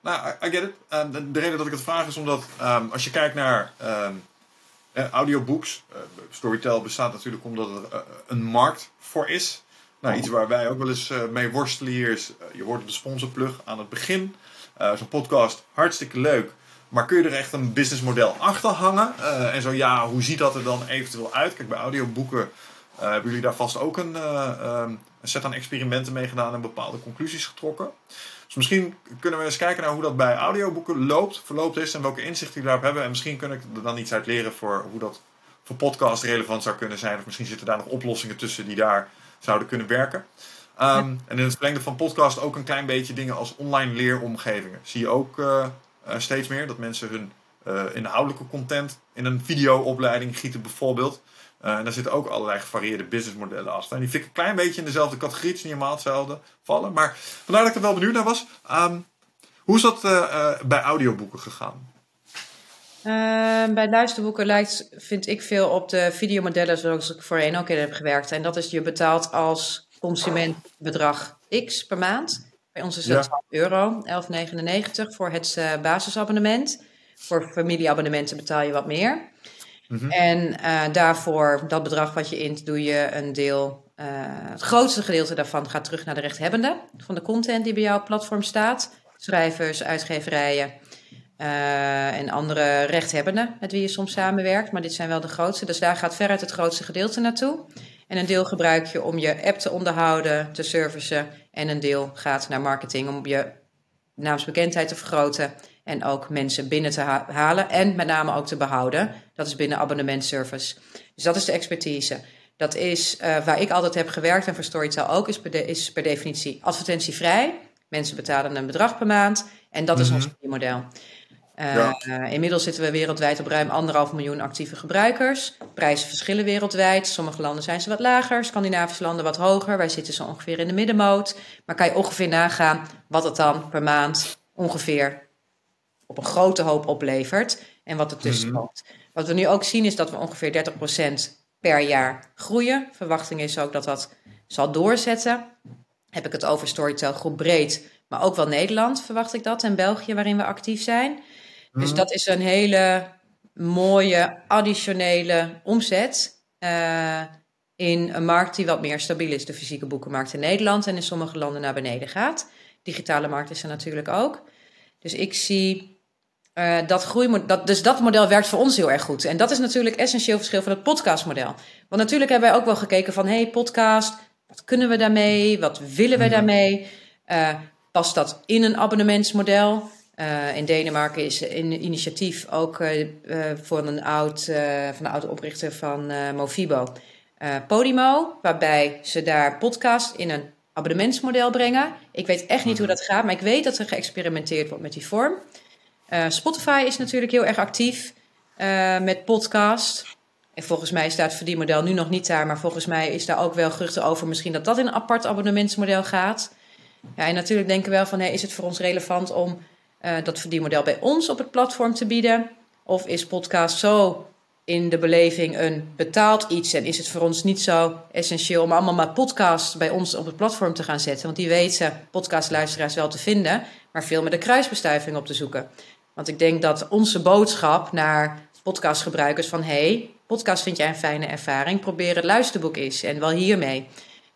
nou, I get it. Um, de, reden dat ik het vraag is omdat um, als je kijkt naar um, audiobooks, uh, Storytel bestaat natuurlijk omdat er uh, een markt voor is. Nou, iets waar wij ook wel eens mee worstelen hier is, je hoort de sponsorplug aan het begin. Zo'n podcast, hartstikke leuk. Maar kun je er echt een businessmodel achter hangen? en zo ja, hoe ziet dat er dan eventueel uit? Kijk, bij audioboeken hebben jullie daar vast ook een, een set aan experimenten mee gedaan en bepaalde conclusies getrokken. Dus misschien kunnen we eens kijken naar hoe dat bij audioboeken loopt, verloopt is en welke inzichten jullie daarop hebben. En misschien kun ik er dan iets uit leren voor hoe dat voor podcast relevant zou kunnen zijn. Of misschien zitten daar nog oplossingen tussen die daar zouden kunnen werken. Ehm, en in het verlengde van podcast ook een klein beetje dingen als online leeromgevingen. Zie je ook uh, steeds meer dat mensen hun uh, inhoudelijke content in een videoopleiding gieten bijvoorbeeld. Uh, en daar zitten ook allerlei gevarieerde businessmodellen achter. En die vind ik een klein beetje in dezelfde categorie. Het is niet helemaal hetzelfde vallen. Maar vandaar dat ik er wel benieuwd naar was. Um, hoe is dat bij audioboeken gegaan? Ehm, bij luisterboeken lijkt, vind ik veel op de videomodellen zoals ik voorheen ook in heb gewerkt. En dat is je betaalt als consument bedrag X per maand. Bij ons is dat ja. euro, 11,99 voor het basisabonnement. Voor familieabonnementen betaal je wat meer. Mhm. En uh, daarvoor, dat bedrag wat je int, doe je een deel. Uh, het grootste gedeelte daarvan gaat terug naar de rechthebbende van de content die bij jouw platform staat. Schrijvers, uitgeverijen uh, en andere rechthebbenden met wie je soms samenwerkt. Maar dit zijn wel de grootste. Dus daar gaat veruit het grootste gedeelte naartoe. En een deel gebruik je om je app te onderhouden, te servicen. En een deel gaat naar marketing om je naamsbekendheid te vergroten en ook mensen binnen te halen en met name ook te behouden. Dat is binnen abonnementservice. Dus dat is de expertise. Dat is uh, waar ik altijd heb gewerkt en voor Storytel ook, is per, de, is per definitie advertentievrij. Mensen betalen een bedrag per maand en dat is mm -hmm. ons model. Ja. uh, inmiddels zitten we wereldwijd op ruim anderhalf miljoen actieve gebruikers. Prijzen verschillen wereldwijd. Sommige landen zijn ze wat lager, Scandinavische landen wat hoger. Wij zitten zo ongeveer in de middenmoot. Maar kan je ongeveer nagaan wat het dan per maand ongeveer op een grote hoop oplevert en wat ertussen mm komt. Wat we nu ook zien is dat we ongeveer 30% per jaar groeien. Verwachting is ook dat dat zal doorzetten. Heb ik het over Storytel groep breed, maar ook wel Nederland verwacht ik dat en België waarin we actief zijn. Dus mhm. dat is een hele mooie additionele omzet uh, in een markt die wat meer stabiel is. De fysieke boekenmarkt in Nederland en in sommige landen naar beneden gaat. Digitale markt is er natuurlijk ook. Dus ik zie uh, dat groei, dat, dus dat model werkt voor ons heel erg goed. En dat is natuurlijk essentieel verschil van het podcastmodel. Want natuurlijk hebben wij ook wel gekeken van, hey, podcast, wat kunnen we daarmee? Wat willen we mhm. daarmee? Uh, past dat in een abonnementsmodel? Uh, in Denemarken is een initiatief ook voor een oud, van de oude oprichter van Movibo, Podimo, waarbij ze daar podcast in een abonnementsmodel brengen. Ik weet echt niet hoe mhm. dat gaat, maar ik weet dat er geëxperimenteerd wordt met die vorm. Uh, Spotify is natuurlijk heel erg actief uh, met podcast. En volgens mij staat het verdienmodel nu nog niet daar, maar volgens mij is daar ook wel geruchten over misschien dat dat in een apart abonnementsmodel gaat. Ja, en natuurlijk denken we wel van, hey, is het voor ons relevant om uh, dat verdienmodel bij ons op het platform te bieden? Of is podcast zo in de beleving een betaald iets en is het voor ons niet zo essentieel om allemaal maar podcasts bij ons op het platform te gaan zetten? Want die weten podcastluisteraars wel te vinden, maar veel met de kruisbestuiving op te zoeken. Want ik denk dat onze boodschap naar podcastgebruikers van... hey, podcast vind jij een fijne ervaring, probeer het luisterboek eens. En wel hiermee.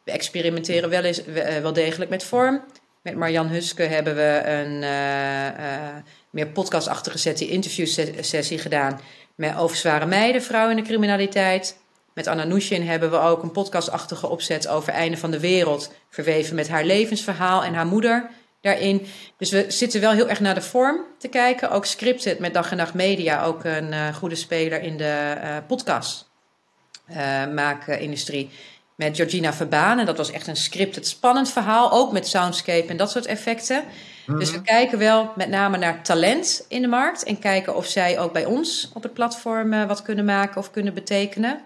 We experimenteren wel, eens, eh, wel degelijk met vorm. Met Marjan Huske hebben we een uh, uh, meer podcastachtige sessie, interviewsessie gedaan... Met over zware meiden, vrouwen in de criminaliteit. Met Anna Nushin hebben we ook een podcastachtige opzet over einde van de wereld... verweven met haar levensverhaal en haar moeder daarin. Dus we zitten wel heel erg naar de vorm te kijken. Ook Scripted met Dag en Nacht Media, ook een uh, goede speler in de podcast uh, maakindustrie. Met Georgina Verbaan. En dat was echt een scripted spannend verhaal. Ook met soundscape en dat soort effecten. Mm-hmm. Dus we kijken wel met name naar talent in de markt. En kijken of zij ook bij ons op het platform wat kunnen maken of kunnen betekenen.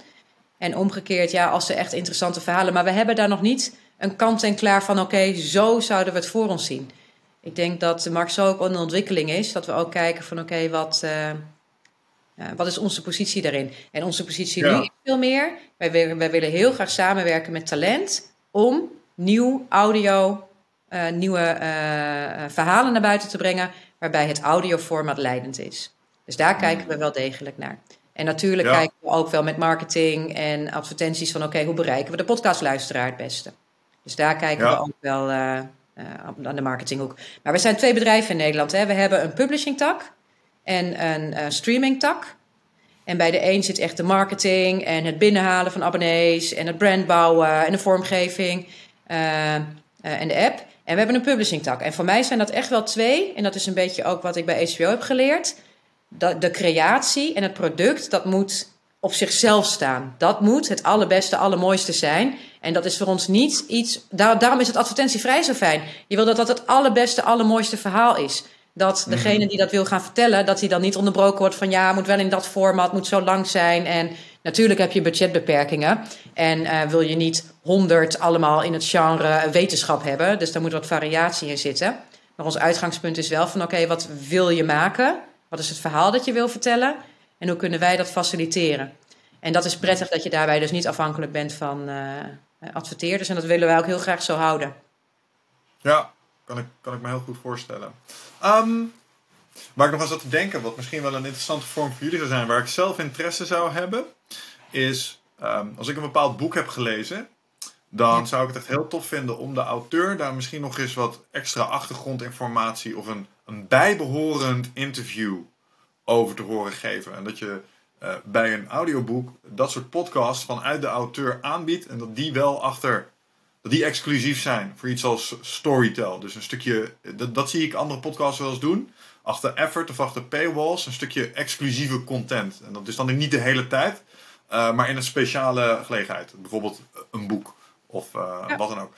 En omgekeerd, ja, als ze echt interessante verhalen. Maar we hebben daar nog niet een kant en klaar van oké, zo zouden we het voor ons zien. Ik denk dat de markt zo ook een ontwikkeling is, dat we ook kijken van oké, wat, uh, wat is onze positie daarin? En onze positie nu is veel meer. Wij willen, wij willen heel graag samenwerken met talent om nieuw audio, uh, nieuwe uh, verhalen naar buiten te brengen, waarbij het audioformat leidend is. Dus daar kijken we wel degelijk naar. En natuurlijk kijken we ook wel met marketing en advertenties van oké, hoe bereiken we de podcastluisteraar het beste? Dus daar kijken we ook wel aan de marketinghoek. Maar we zijn twee bedrijven in Nederland. Hè. We hebben een publishing tak en een uh, streaming tak. En bij de een zit echt de marketing en het binnenhalen van abonnees en het brand bouwen en de vormgeving en de app. En we hebben een publishing tak. En voor mij zijn dat echt wel twee. En dat is een beetje ook wat ik bij HBO heb geleerd de, de creatie en het product, dat moet op zichzelf staan. Dat moet het allerbeste, allermooiste zijn. En dat is voor ons niet iets. Daar, daarom is het advertentievrij zo fijn. Je wil dat dat het allerbeste, allermooiste verhaal is. Dat mhm. degene die dat wil gaan vertellen, dat hij dan niet onderbroken wordt van ja, moet wel in dat format, moet zo lang zijn. En natuurlijk heb je budgetbeperkingen. En uh, wil je niet honderd allemaal in het genre wetenschap hebben. Dus daar moet wat variatie in zitten. Maar ons uitgangspunt is wel van oké, wat wil je maken? Wat is het verhaal dat je wil vertellen? En hoe kunnen wij dat faciliteren? En dat is prettig dat je daarbij dus niet afhankelijk bent van uh, adverteerders. En dat willen wij ook heel graag zo houden. Ja, kan ik, kan ik me heel goed voorstellen. Um, waar ik nog eens zat te denken, wat misschien wel een interessante vorm voor jullie zou zijn, waar ik zelf interesse zou hebben, is um, als ik een bepaald boek heb gelezen, dan zou ik het echt heel tof vinden om de auteur daar misschien nog eens wat extra achtergrondinformatie of een een bijbehorend interview over te horen geven. En dat je uh, bij een audioboek dat soort podcasts vanuit de auteur aanbiedt. En dat die wel achter, dat die exclusief zijn voor iets als Storytel. Dus een stukje, dat, dat zie ik andere podcasts wel eens doen. Achter effort of achter paywalls, een stukje exclusieve content. En dat is dan niet de hele tijd, uh, maar in een speciale gelegenheid. Bijvoorbeeld een boek of uh, wat dan ook.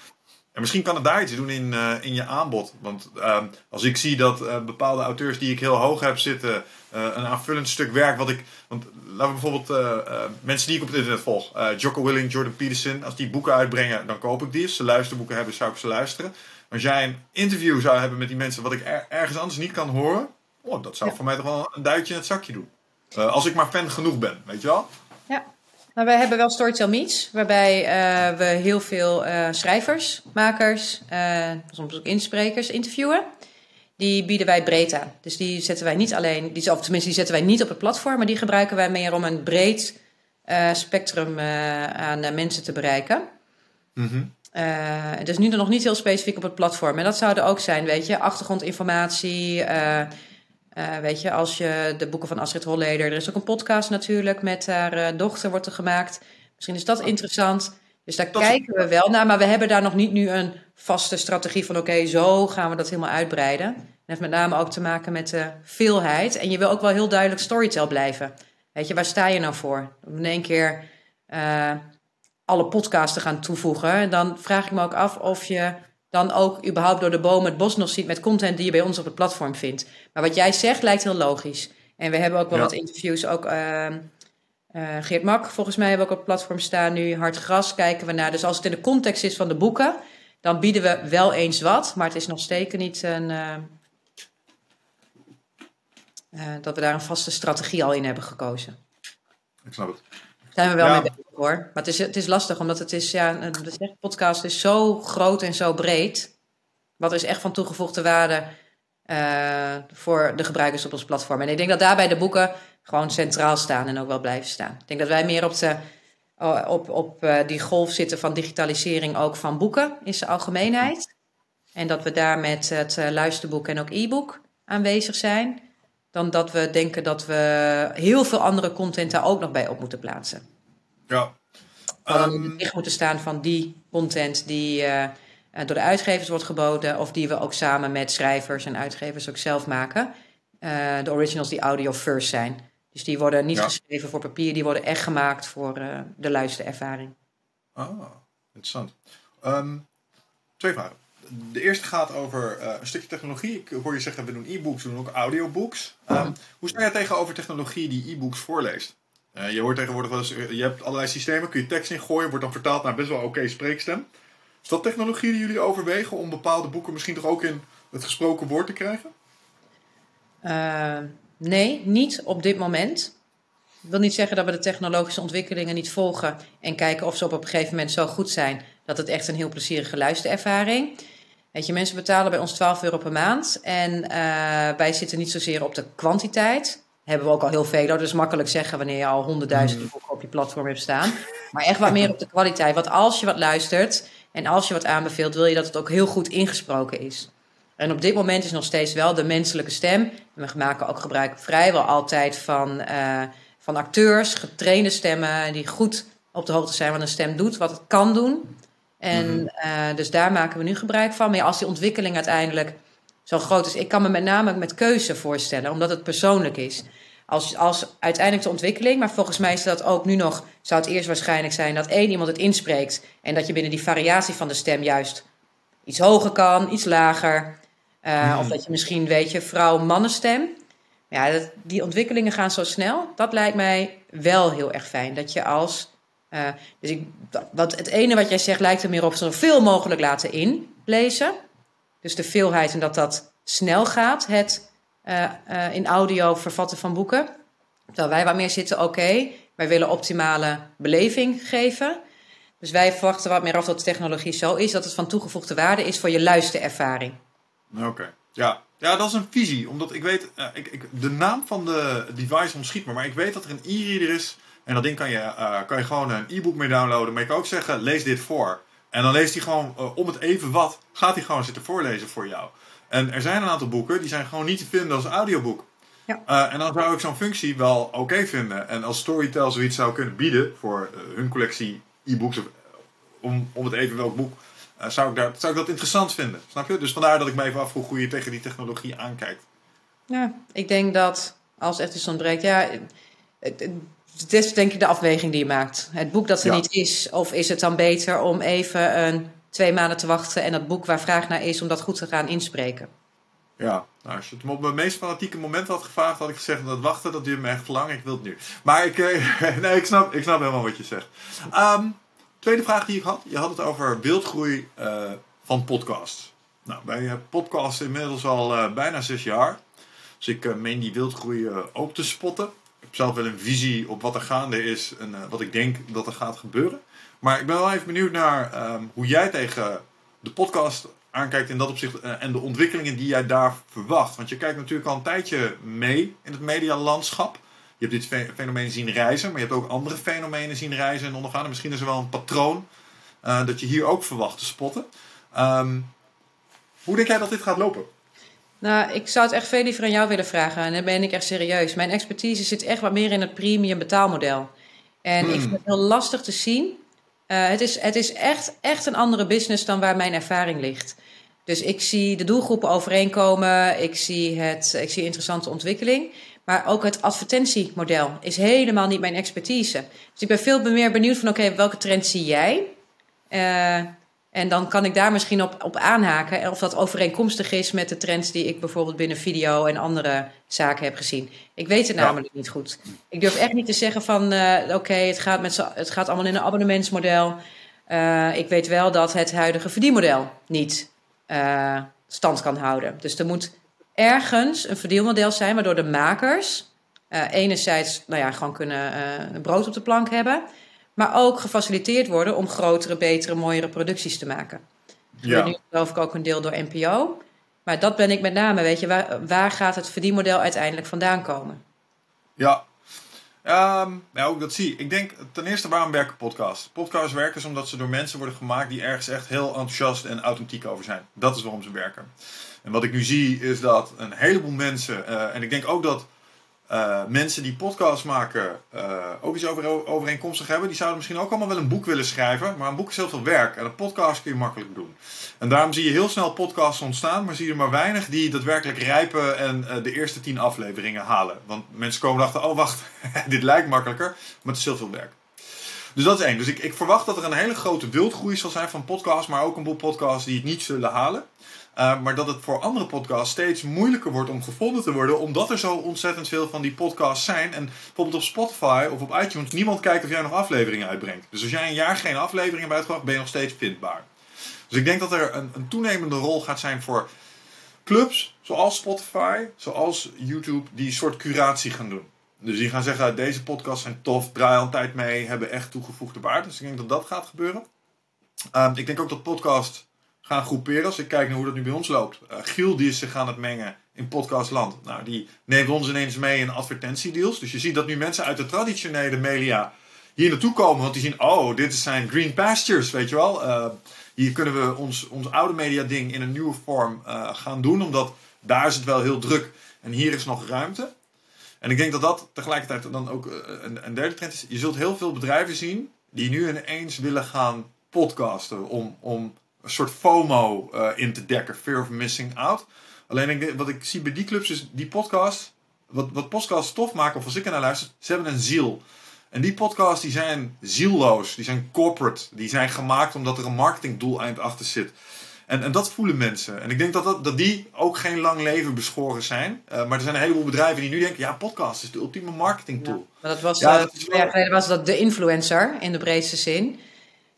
En misschien kan het daar iets doen in, uh, in je aanbod. Want uh, als ik zie dat bepaalde auteurs die ik heel hoog heb zitten, een aanvullend stuk werk wat ik. Want laten we bijvoorbeeld mensen die ik op het internet volg, Jocko Willing, Jordan Peterson, als die boeken uitbrengen, dan koop ik die. Als ze luisterboeken hebben, zou ik ze luisteren. Als jij een interview zou hebben met die mensen wat ik er, ergens anders niet kan horen, oh, dat zou voor mij toch wel een duitje in het zakje doen. als ik maar fan genoeg ben, weet je wel? Ja. Nou, wij hebben wel Storytel Meets, waarbij uh, we heel veel uh, schrijvers, makers, uh, soms ook insprekers interviewen. Die bieden wij breed aan. Dus die zetten wij niet alleen, die, of tenminste die zetten wij niet op het platform, maar die gebruiken wij meer om een breed spectrum aan mensen te bereiken. Mm -hmm. dus nu nog niet heel specifiek op het platform. En dat zou er ook zijn, weet je, achtergrondinformatie, weet je, als je de boeken van Astrid Holleder, er is ook een podcast natuurlijk met haar dochter wordt er gemaakt. Misschien is dat interessant. Dus daar kijken we wel naar, maar we hebben daar nog niet nu een vaste strategie van oké, zo gaan we dat helemaal uitbreiden. Dat heeft met name ook te maken met de veelheid. En je wil ook wel heel duidelijk storytell blijven. Weet je, waar sta je nou voor? Om in één keer uh, alle podcasts te gaan toevoegen, dan vraag ik me ook af of je dan ook überhaupt door de bomen het bos nog ziet met content die je bij ons op het platform vindt. Maar wat jij zegt lijkt heel logisch. En we hebben ook wel wat interviews, ook uh, uh, Geert Mak volgens mij hebben we ook op het platform staan nu. Hard Gras kijken we naar. Dus als het in de context is van de boeken, dan bieden we wel eens wat. Maar het is nog steeds niet een, uh, dat we daar een vaste strategie al in hebben gekozen. Ik snap het zijn we wel mee bezig hoor. Maar het is, het is lastig, omdat het is, ja, de podcast is zo groot en zo breed. Wat is echt van toegevoegde waarde uh, voor de gebruikers op ons platform. En ik denk dat daarbij de boeken gewoon centraal staan en ook wel blijven staan. Ik denk dat wij meer op, de, op, op uh, die golf zitten van digitalisering ook van boeken in zijn algemeenheid. En dat we daar met het uh, luisterboek en ook e-book aanwezig zijn dan dat we denken dat we heel veel andere content daar ook nog bij op moeten plaatsen. Ja. Um, in licht moeten staan van die content die uh, door de uitgevers wordt geboden, of die we ook samen met schrijvers en uitgevers ook zelf maken. De originals die audio first zijn. Dus die worden niet geschreven voor papier, die worden echt gemaakt voor uh, de luisterervaring. Ah, interessant. Um, twee vragen de eerste gaat over uh, een stukje technologie. Ik hoor je zeggen, we doen e-books, we doen ook audiobooks. Um, hoe sta je tegenover technologie die e-books voorleest? Uh, je hoort tegenwoordig wel eens, eh, je hebt allerlei systemen, kun je tekst ingooien, wordt dan vertaald naar best wel oké okay spreekstem. Is dat technologie die jullie overwegen om bepaalde boeken misschien toch ook in het gesproken woord te krijgen? Nee, niet op dit moment. Dat wil niet zeggen dat we de technologische ontwikkelingen niet volgen en kijken of ze op een gegeven moment zo goed zijn dat het echt een heel plezierige luisterervaring. Weet je, mensen betalen bij ons 12 euro per maand en uh, wij zitten niet zozeer op de kwantiteit. Hebben we ook al heel veel, dus makkelijk zeggen wanneer je al honderdduizenden mm. boeken op je platform hebt staan. Maar echt wat meer op de kwaliteit. Want als je wat luistert en als je wat aanbeveelt, wil je dat het ook heel goed ingesproken is. En op dit moment is nog steeds wel de menselijke stem. En we maken ook gebruik vrijwel altijd van, uh, van acteurs, getrainde stemmen, die goed op de hoogte zijn wat een stem doet, wat het kan doen. En uh, dus daar maken we nu gebruik van. Maar als die ontwikkeling uiteindelijk zo groot is, ik kan me met name met keuze voorstellen, omdat het persoonlijk is. Als, als uiteindelijk de ontwikkeling, maar volgens mij is dat ook nu nog, zou het eerst waarschijnlijk zijn dat één iemand het inspreekt en dat je binnen die variatie van de stem juist iets hoger kan, iets lager. Uh, Of dat je misschien, weet je, vrouw-mannenstem. Ja, dat, die ontwikkelingen gaan zo snel. Dat lijkt mij wel heel erg fijn. Dat je als. Uh, dus ik, wat, het ene wat jij zegt lijkt er meer op zoveel mogelijk laten inlezen. Dus de veelheid en dat dat snel gaat, het uh, in audio vervatten van boeken. Terwijl wij wat meer zitten, oké, wij willen optimale beleving geven. Dus wij verwachten wat meer af dat de technologie zo is dat het van toegevoegde waarde is voor je luisterervaring. Oké, ja. Ja, dat is een visie. Omdat ik weet, uh, ik, ik, de naam van de device ontschiet me, maar ik weet dat er een e-reader is. En dat ding kan je, uh, kan je gewoon een e-book mee downloaden. Maar je kan ook zeggen, lees dit voor. En dan leest hij gewoon uh, om het even wat, gaat hij gewoon zitten voorlezen voor jou. En er zijn een aantal boeken die zijn gewoon niet te vinden als audioboek. Ja. en dan zou ik zo'n functie wel oké okay vinden. En als Storytel zoiets zou kunnen bieden voor hun collectie e-books, om, om het even welk boek uh, zou, ik daar, zou ik dat interessant vinden. Snap je? Dus vandaar dat ik me even afvroeg hoe je tegen die technologie aankijkt. Ja, ik denk dat als echt iets ontbreekt, ja, het, het is denk ik de afweging die je maakt. Het boek dat er niet is, of is het dan beter om even een, twee maanden te wachten en dat boek waar vraag naar is, om dat goed te gaan inspreken? Ja, nou, als je het me op mijn meest fanatieke moment had gevraagd, had ik gezegd dat wachten, dat duurt me echt lang. Ik wil het nu. Maar ik, eh, nee, ik, snap, ik snap helemaal wat je zegt. Um, Tweede vraag die ik had. Je had het over wildgroei uh, van podcasts. Nou, wij podcasten inmiddels al uh, bijna zes jaar. Dus ik meen die wildgroei ook te spotten. Ik heb zelf wel een visie op wat er gaande is en wat ik denk dat er gaat gebeuren. Maar ik ben wel even benieuwd naar um, hoe jij tegen de podcast aankijkt in dat opzicht en de ontwikkelingen die jij daar verwacht. Want je kijkt natuurlijk al een tijdje mee in het medialandschap. Je hebt dit fenomeen zien reizen, maar je hebt ook andere fenomenen zien reizen en ondergaan. En misschien is er wel een patroon uh, dat je hier ook verwacht te spotten. Um, hoe denk jij dat dit gaat lopen? Nou, ik zou het echt veel liever aan jou willen vragen. En dan ben ik echt serieus. Mijn expertise zit echt wat meer in het premium betaalmodel. En hmm. ik vind het heel lastig te zien. Uh, het is, het is echt, echt een andere business dan waar mijn ervaring ligt. Dus ik zie de doelgroepen overeenkomen. Ik zie, het, ik zie interessante ontwikkeling. Maar ook het advertentiemodel is helemaal niet mijn expertise. Dus ik ben veel meer benieuwd van oké, welke trend zie jij? Uh, en dan kan ik daar misschien op, op aanhaken. Of dat overeenkomstig is met de trends die ik bijvoorbeeld binnen video en andere zaken heb gezien. Ik weet het namelijk niet goed. Ik durf echt niet te zeggen van uh, oké, het, gaat met het gaat allemaal in een abonnementsmodel. Uh, ik weet wel dat het huidige verdienmodel niet stand kan houden. Dus er moet ergens een verdeelmodel zijn waardoor de makers uh, enerzijds nou ja, gewoon kunnen uh, brood op de plank hebben, maar ook gefaciliteerd worden om grotere, betere, mooiere producties te maken. Ja. Nu geloof ik ook een deel door NPO. Maar dat ben ik met name, weet je, waar, waar gaat het verdienmodel uiteindelijk vandaan komen? Ja, Um, nou, dat zie ik. denk ten eerste waarom werken podcasts? Podcasts werken omdat ze door mensen worden gemaakt die ergens echt heel enthousiast en authentiek over zijn. Dat is waarom ze werken. En wat ik nu zie is dat een heleboel mensen, uh, en ik denk ook dat uh, mensen die podcasts maken uh, ook iets over, overeenkomstig hebben, die zouden misschien ook allemaal wel een boek willen schrijven. Maar een boek is heel veel werk en een podcast kun je makkelijk doen. En daarom zie je heel snel podcasts ontstaan, maar zie je er maar weinig die daadwerkelijk rijpen en de eerste tien afleveringen halen. Want mensen komen achter, oh wacht, dit lijkt makkelijker, maar het is heel veel werk. Dus dat is één. Dus ik, ik verwacht dat er een hele grote wildgroei zal zijn van podcasts, maar ook een boel podcasts die het niet zullen halen. Uh, maar dat het voor andere podcasts steeds moeilijker wordt om gevonden te worden, omdat er zo ontzettend veel van die podcasts zijn. En bijvoorbeeld op Spotify of op iTunes, niemand kijkt of jij nog afleveringen uitbrengt. Dus als jij een jaar geen afleveringen hebt uitgebracht, ben je nog steeds vindbaar. Dus ik denk dat er een, een toenemende rol gaat zijn voor clubs zoals Spotify, zoals YouTube, die een soort curatie gaan doen. Dus die gaan zeggen, deze podcasts zijn tof, draai al een tijd mee, hebben echt toegevoegde waarde. Dus ik denk dat dat gaat gebeuren. Ehm, ik denk ook dat podcasts gaan groeperen. Als ik kijk naar hoe dat nu bij ons loopt. Uh, Giel die is zich aan het mengen in podcastland. Nou, die neemt ons ineens mee in advertentiedeals. Dus je ziet dat nu mensen uit de traditionele media hier naartoe komen. Want die zien, oh, dit zijn green pastures, weet je wel. Uh, hier kunnen we ons, ons oude media ding in een nieuwe vorm uh, gaan doen. Omdat daar is het wel heel druk. En hier is nog ruimte. En ik denk dat dat tegelijkertijd dan ook een, een derde trend is. Je zult heel veel bedrijven zien die nu ineens willen gaan podcasten. Om, om soort FOMO uh, in te dekken. Fear of missing out. Alleen ik, wat ik zie bij die clubs is die podcast. Wat, wat podcasts tof maken, of als ik er naar luister, ze hebben een ziel. En die podcasts die zijn zielloos, die zijn corporate, die zijn gemaakt omdat er een marketingdoeleind achter zit. En, en dat voelen mensen. En ik denk dat, dat, dat die ook geen lang leven beschoren zijn. Uh, maar er zijn een heleboel bedrijven die nu denken: ja, podcast is de ultieme marketing tool. Ja, maar dat was, ja, uh, dat wel... jaar geleden was dat de influencer in de breedste zin.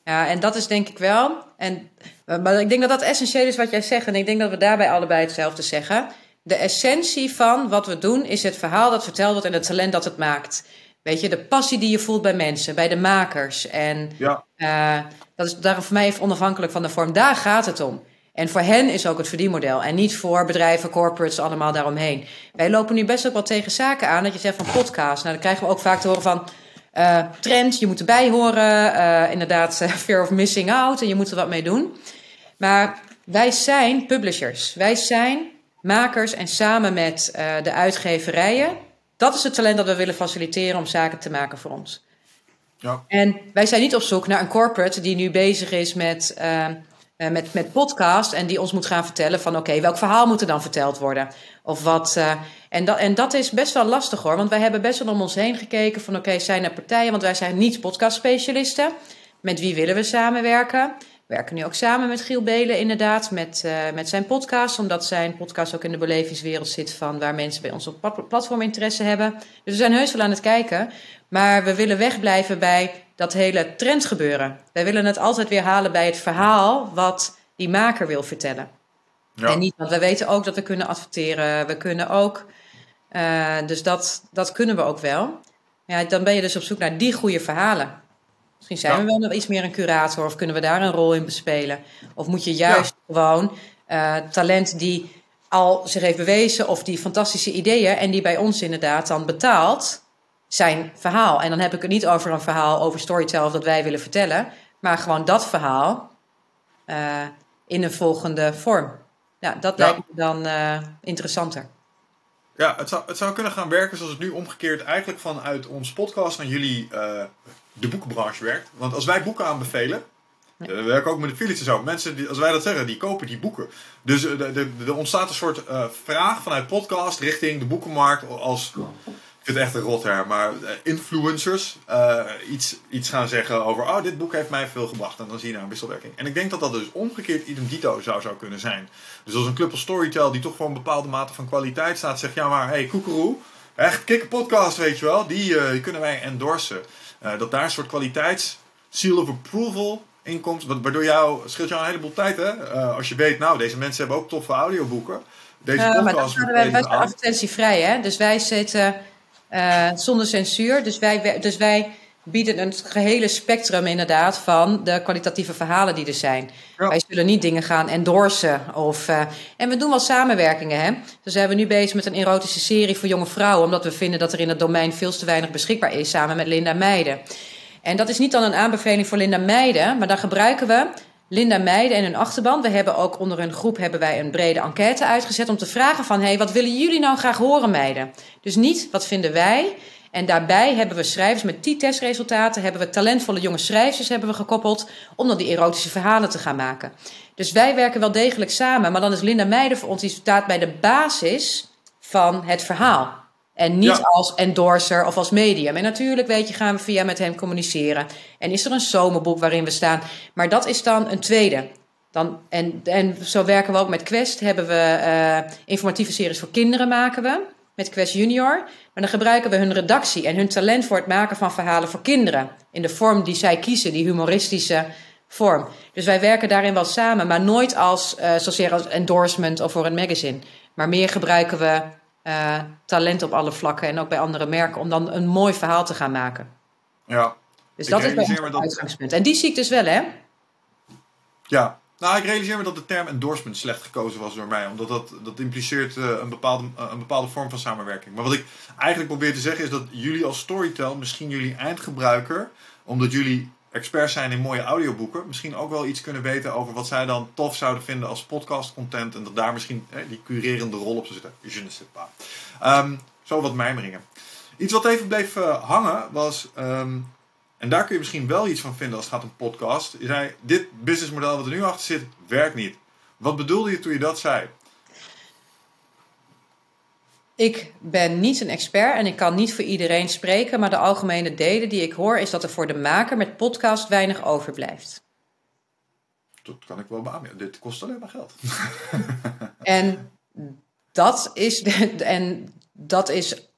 Ja, en dat is denk ik wel. En, maar ik denk dat dat essentieel is wat jij zegt. En ik denk dat we daarbij allebei hetzelfde zeggen. De essentie van wat we doen is het verhaal dat verteld wordt en het talent dat het maakt. Weet je, de passie die je voelt bij mensen, bij de makers. En ja. uh, dat is daarom voor mij even onafhankelijk van de vorm. Daar gaat het om. En voor hen is ook het verdienmodel. En niet voor bedrijven, corporates, allemaal daaromheen. Wij lopen nu best ook wel tegen zaken aan. Dat je zegt van podcast. Nou, dan krijgen we ook vaak te horen van... Uh, trend, je moet erbij horen. Uh, inderdaad, fear of missing out. En je moet er wat mee doen. Maar wij zijn publishers. Wij zijn makers. En samen met uh, de uitgeverijen dat is het talent dat we willen faciliteren om zaken te maken voor ons. Ja. En wij zijn niet op zoek naar een corporate die nu bezig is met, uh, met, met podcast en die ons moet gaan vertellen van oké, okay, welk verhaal moet er dan verteld worden? Of wat, uh, en, dat, en dat is best wel lastig hoor, want wij hebben best wel om ons heen gekeken van oké, okay, zijn er partijen, want wij zijn niet podcast specialisten. Met wie willen we samenwerken? We werken nu ook samen met Giel Belen inderdaad, met, uh, met zijn podcast. Omdat zijn podcast ook in de belevingswereld zit van waar mensen bij ons op platform interesse hebben. Dus we zijn heus wel aan het kijken. Maar we willen wegblijven bij dat hele trendgebeuren. Wij willen het altijd weer halen bij het verhaal wat die maker wil vertellen. Ja. En niet, want we weten ook dat we kunnen adverteren. We kunnen ook, uh, dus dat, dat kunnen we ook wel. Ja, dan ben je dus op zoek naar die goede verhalen. Misschien zijn we wel nog iets meer een curator of kunnen we daar een rol in bespelen. Of moet je juist gewoon uh, talent die al zich heeft bewezen of die fantastische ideeën en die bij ons inderdaad dan betaalt zijn verhaal. En dan heb ik het niet over een verhaal over storytelling of dat wij willen vertellen, maar gewoon dat verhaal uh, in een volgende vorm. Ja, dat ja. lijkt me dan uh, interessanter. Ja, het zou, het zou kunnen gaan werken zoals het nu omgekeerd eigenlijk vanuit ons podcast naar jullie uh, de boekenbranche werkt. Want als wij boeken aanbevelen, ja. we werken ook met de affiliates en zo. Mensen, die, als wij dat zeggen, die kopen die boeken. Dus er ontstaat een soort uh, vraag vanuit podcast richting de boekenmarkt als... Ik vind het echt een rot maar influencers uh, iets, iets gaan zeggen over... Oh, dit boek heeft mij veel gebracht. En dan zie je nou een wisselwerking. En ik denk dat dat dus omgekeerd idem dito zou, zou kunnen zijn. Dus als een club als Storytel die toch voor een bepaalde mate van kwaliteit staat... zegt, ja maar, hey, koekeroe, echt kikke podcast, weet je wel. Die, die kunnen wij endorsen. Uh, dat daar een soort kwaliteits seal of approval in komt. Waardoor jou, scheelt jou een heleboel tijd hè. Uh, als je weet, nou deze mensen hebben ook toffe audioboeken. Deze uh, maar wij, wij zijn advertentievrij hè. Dus wij zitten uh, zonder censuur. Dus wij, dus wij bieden een gehele spectrum inderdaad van de kwalitatieve verhalen die er zijn. Ja. Wij zullen niet dingen gaan endorsen. Of, uh, en we doen wel samenwerkingen. Hè? Dus zijn we nu bezig met een erotische serie voor jonge vrouwen. Omdat we vinden dat er in het domein veel te weinig beschikbaar is. Samen met Linda Meijden. En dat is niet dan een aanbeveling voor Linda Meijden. Maar dan gebruiken we Linda Meijden en hun achterban. We hebben ook onder hun groep hebben wij een brede enquête uitgezet. Om te vragen van, hey, wat willen jullie nou graag horen meiden? Dus niet, wat vinden wij? En daarbij hebben we schrijvers met die testresultaten, hebben we talentvolle jonge schrijvers hebben we gekoppeld om dan die erotische verhalen te gaan maken. Dus wij werken wel degelijk samen, maar dan is Linda Meijden voor ons die staat bij de basis van het verhaal. En niet ja. als endorser of als medium. En natuurlijk, weet je, gaan we via met hem communiceren. En is er een zomerboek waarin we staan. Maar dat is dan een tweede. Dan, en, en zo werken we ook met Quest. Hebben we uh, informatieve series voor kinderen maken we. Met Quest Junior. Maar dan gebruiken we hun redactie en hun talent voor het maken van verhalen voor kinderen. In de vorm die zij kiezen, die humoristische vorm. Dus wij werken daarin wel samen, maar nooit als, uh, zozeer als endorsement of voor een magazine. Maar meer gebruiken we uh, talent op alle vlakken en ook bij andere merken, om dan een mooi verhaal te gaan maken. Ja. Dus dat is het uitgangspunt. En die zie ik dus wel, hè? Ja, nou, ik realiseer me dat de term endorsement slecht gekozen was door mij. Omdat dat, dat impliceert uh, een, bepaalde, uh, een bepaalde vorm van samenwerking. Maar wat ik eigenlijk probeer te zeggen is dat jullie als Storytel, misschien jullie eindgebruiker, omdat jullie experts zijn in mooie audioboeken, misschien ook wel iets kunnen weten over wat zij dan tof zouden vinden als podcastcontent. En dat daar misschien eh, die curerende rol op zou zitten. Je ne sais pas. Um, zo wat mijmeringen. Iets wat even bleef uh, hangen was. Um, en daar kun je misschien wel iets van vinden als het gaat om podcast. Je zei: Dit businessmodel wat er nu achter zit, werkt niet. Wat bedoelde je toen je dat zei? Ik ben niet een expert en ik kan niet voor iedereen spreken, maar de algemene delen die ik hoor is dat er voor de maker met podcast weinig overblijft. Dat kan ik wel beamen. Dit kost alleen maar geld. en dat is, en dat is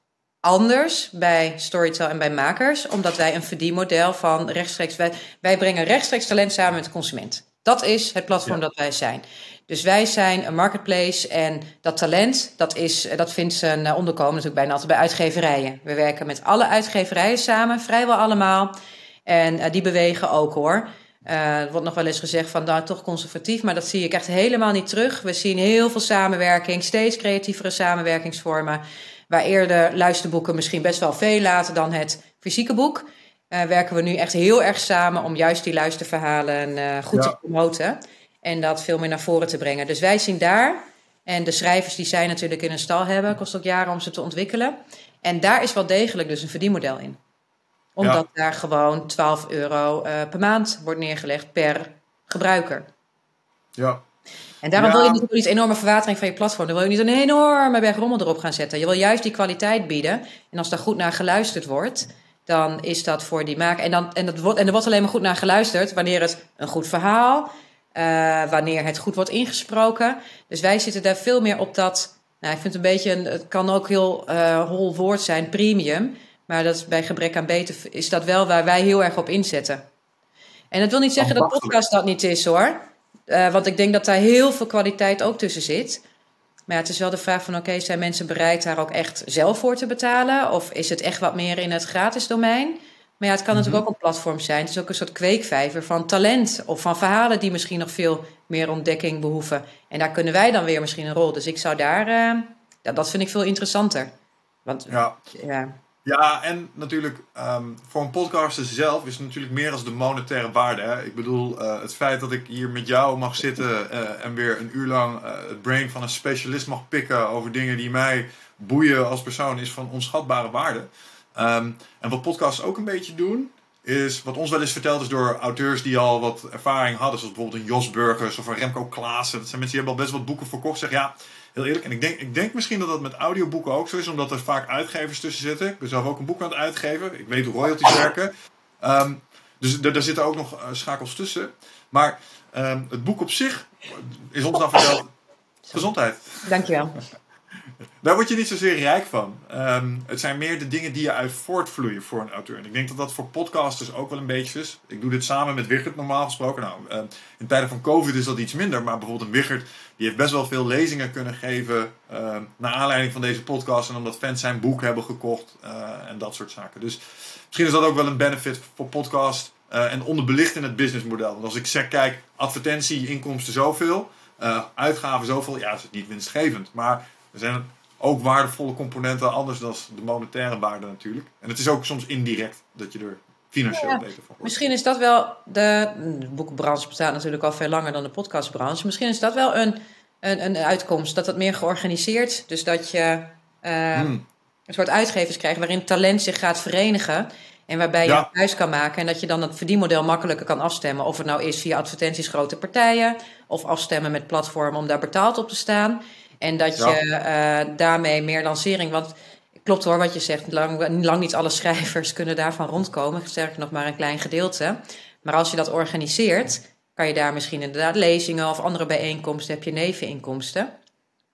anders bij Storytel en bij makers, omdat wij een verdienmodel van rechtstreeks. Wij, wij brengen rechtstreeks talent samen met de consument. Dat is het platform dat wij zijn. Dus wij zijn een marketplace en dat talent, dat, is, dat vindt zijn eh, onderkomen natuurlijk bijna altijd bij uitgeverijen. We werken met alle uitgeverijen samen, vrijwel allemaal. En uh, die bewegen ook hoor. Uh, er wordt nog wel eens gezegd van nou toch conservatief, maar dat zie ik echt helemaal niet terug. We zien heel veel samenwerking, steeds creatievere samenwerkingsvormen. Waar eerder luisterboeken misschien best wel veel laten dan het fysieke boek. Uh, werken we nu echt heel erg samen om juist die luisterverhalen uh, goed te promoten. En dat veel meer naar voren te brengen. Dus wij zien daar, en de schrijvers die zij natuurlijk in een stal hebben, kost ook jaren om ze te ontwikkelen. En daar is wel degelijk dus een verdienmodel in. Omdat daar gewoon 12 euro uh, per maand wordt neergelegd per gebruiker. Ja. En daarom wil je niet een enorme verwatering van je platform. Dan wil je niet een enorme berg rommel erop gaan zetten. Je wil juist die kwaliteit bieden. En als daar goed naar geluisterd wordt, dan is dat voor die maker. En, dan, en, dat wordt, en er wordt alleen maar goed naar geluisterd wanneer het een goed verhaal, uh, wanneer het goed wordt ingesproken. Dus wij zitten daar veel meer op dat. Nou, ik vind het een beetje, een, het kan ook heel uh, hol woord zijn, premium. Maar dat is bij gebrek aan beter is dat wel waar wij heel erg op inzetten. En dat wil niet zeggen dat podcast dat niet is hoor. Uh, want ik denk dat daar heel veel kwaliteit ook tussen zit. Maar ja, het is wel de vraag van oké, okay, zijn mensen bereid daar ook echt zelf voor te betalen? Of is het echt wat meer in het gratis domein? Maar ja, het kan natuurlijk mhm. ook een platform zijn. Het is ook een soort kweekvijver van talent of van verhalen die misschien nog veel meer ontdekking behoeven. En daar kunnen wij dan weer misschien een rol. Dus ik zou daar, uh, ja, dat vind ik veel interessanter. Want ja. ja. Ja, en natuurlijk um, voor een podcaster zelf is het natuurlijk meer als de monetaire waarde. Hè? Ik bedoel, uh, het feit dat ik hier met jou mag zitten uh, en weer een uur lang uh, het brain van een specialist mag pikken over dingen die mij boeien als persoon, is van onschatbare waarde. Um, en wat podcasts ook een beetje doen, is wat ons wel eens verteld is door auteurs die al wat ervaring hadden, zoals bijvoorbeeld een Jos Burgers of een Remco Klaassen. Dat zijn mensen die hebben al best wat boeken verkocht. Zeg ja, heel eerlijk. En ik denk, ik denk misschien dat dat met audioboeken ook zo is, omdat er vaak uitgevers tussen zitten. Ik ben zelf ook een boek aan het uitgeven. Ik weet hoe royalties werken. Um, dus daar zitten ook nog uh, schakels tussen. Maar um, het boek op zich is ons dan verteld. Gezondheid. Dankjewel. Daar word je niet zozeer rijk van. Um, het zijn meer de dingen die je uit voortvloeien voor een auteur. En ik denk dat dat voor podcasters ook wel een beetje is. Ik doe dit samen met Wichert normaal gesproken. Nou, uh, in tijden van COVID is dat iets minder. Maar bijvoorbeeld een Wichert die heeft best wel veel lezingen kunnen geven. Uh, naar aanleiding van deze podcast. En omdat fans zijn boek hebben gekocht. Uh, en dat soort zaken. Dus misschien is dat ook wel een benefit voor podcast. Uh, en onderbelicht in het businessmodel. Want als ik zeg, kijk, advertentie, inkomsten zoveel. uitgaven zoveel. Ja, is niet winstgevend. Maar er zijn ook waardevolle componenten anders dan de monetaire waarde natuurlijk. En het is ook soms indirect dat je er financieel ja, beter van wordt. Misschien is dat wel, de, de boekenbranche bestaat natuurlijk al veel langer dan de podcastbranche. Misschien is dat wel een, een, een uitkomst, dat dat meer georganiseerd, dus dat je uh, hmm. een soort uitgevers krijgt waarin talent zich gaat verenigen. En waarbij je ja. een huis kan maken en dat je dan het verdienmodel makkelijker kan afstemmen. Of het nou is via advertenties grote partijen of afstemmen met platformen om daar betaald op te staan. En dat je uh, daarmee meer lancering. Want klopt hoor wat je zegt. Lang, lang niet alle schrijvers kunnen daarvan rondkomen. Sterker nog maar een klein gedeelte. Maar als je dat organiseert, kan je daar misschien inderdaad lezingen of andere bijeenkomsten. Heb je neveninkomsten.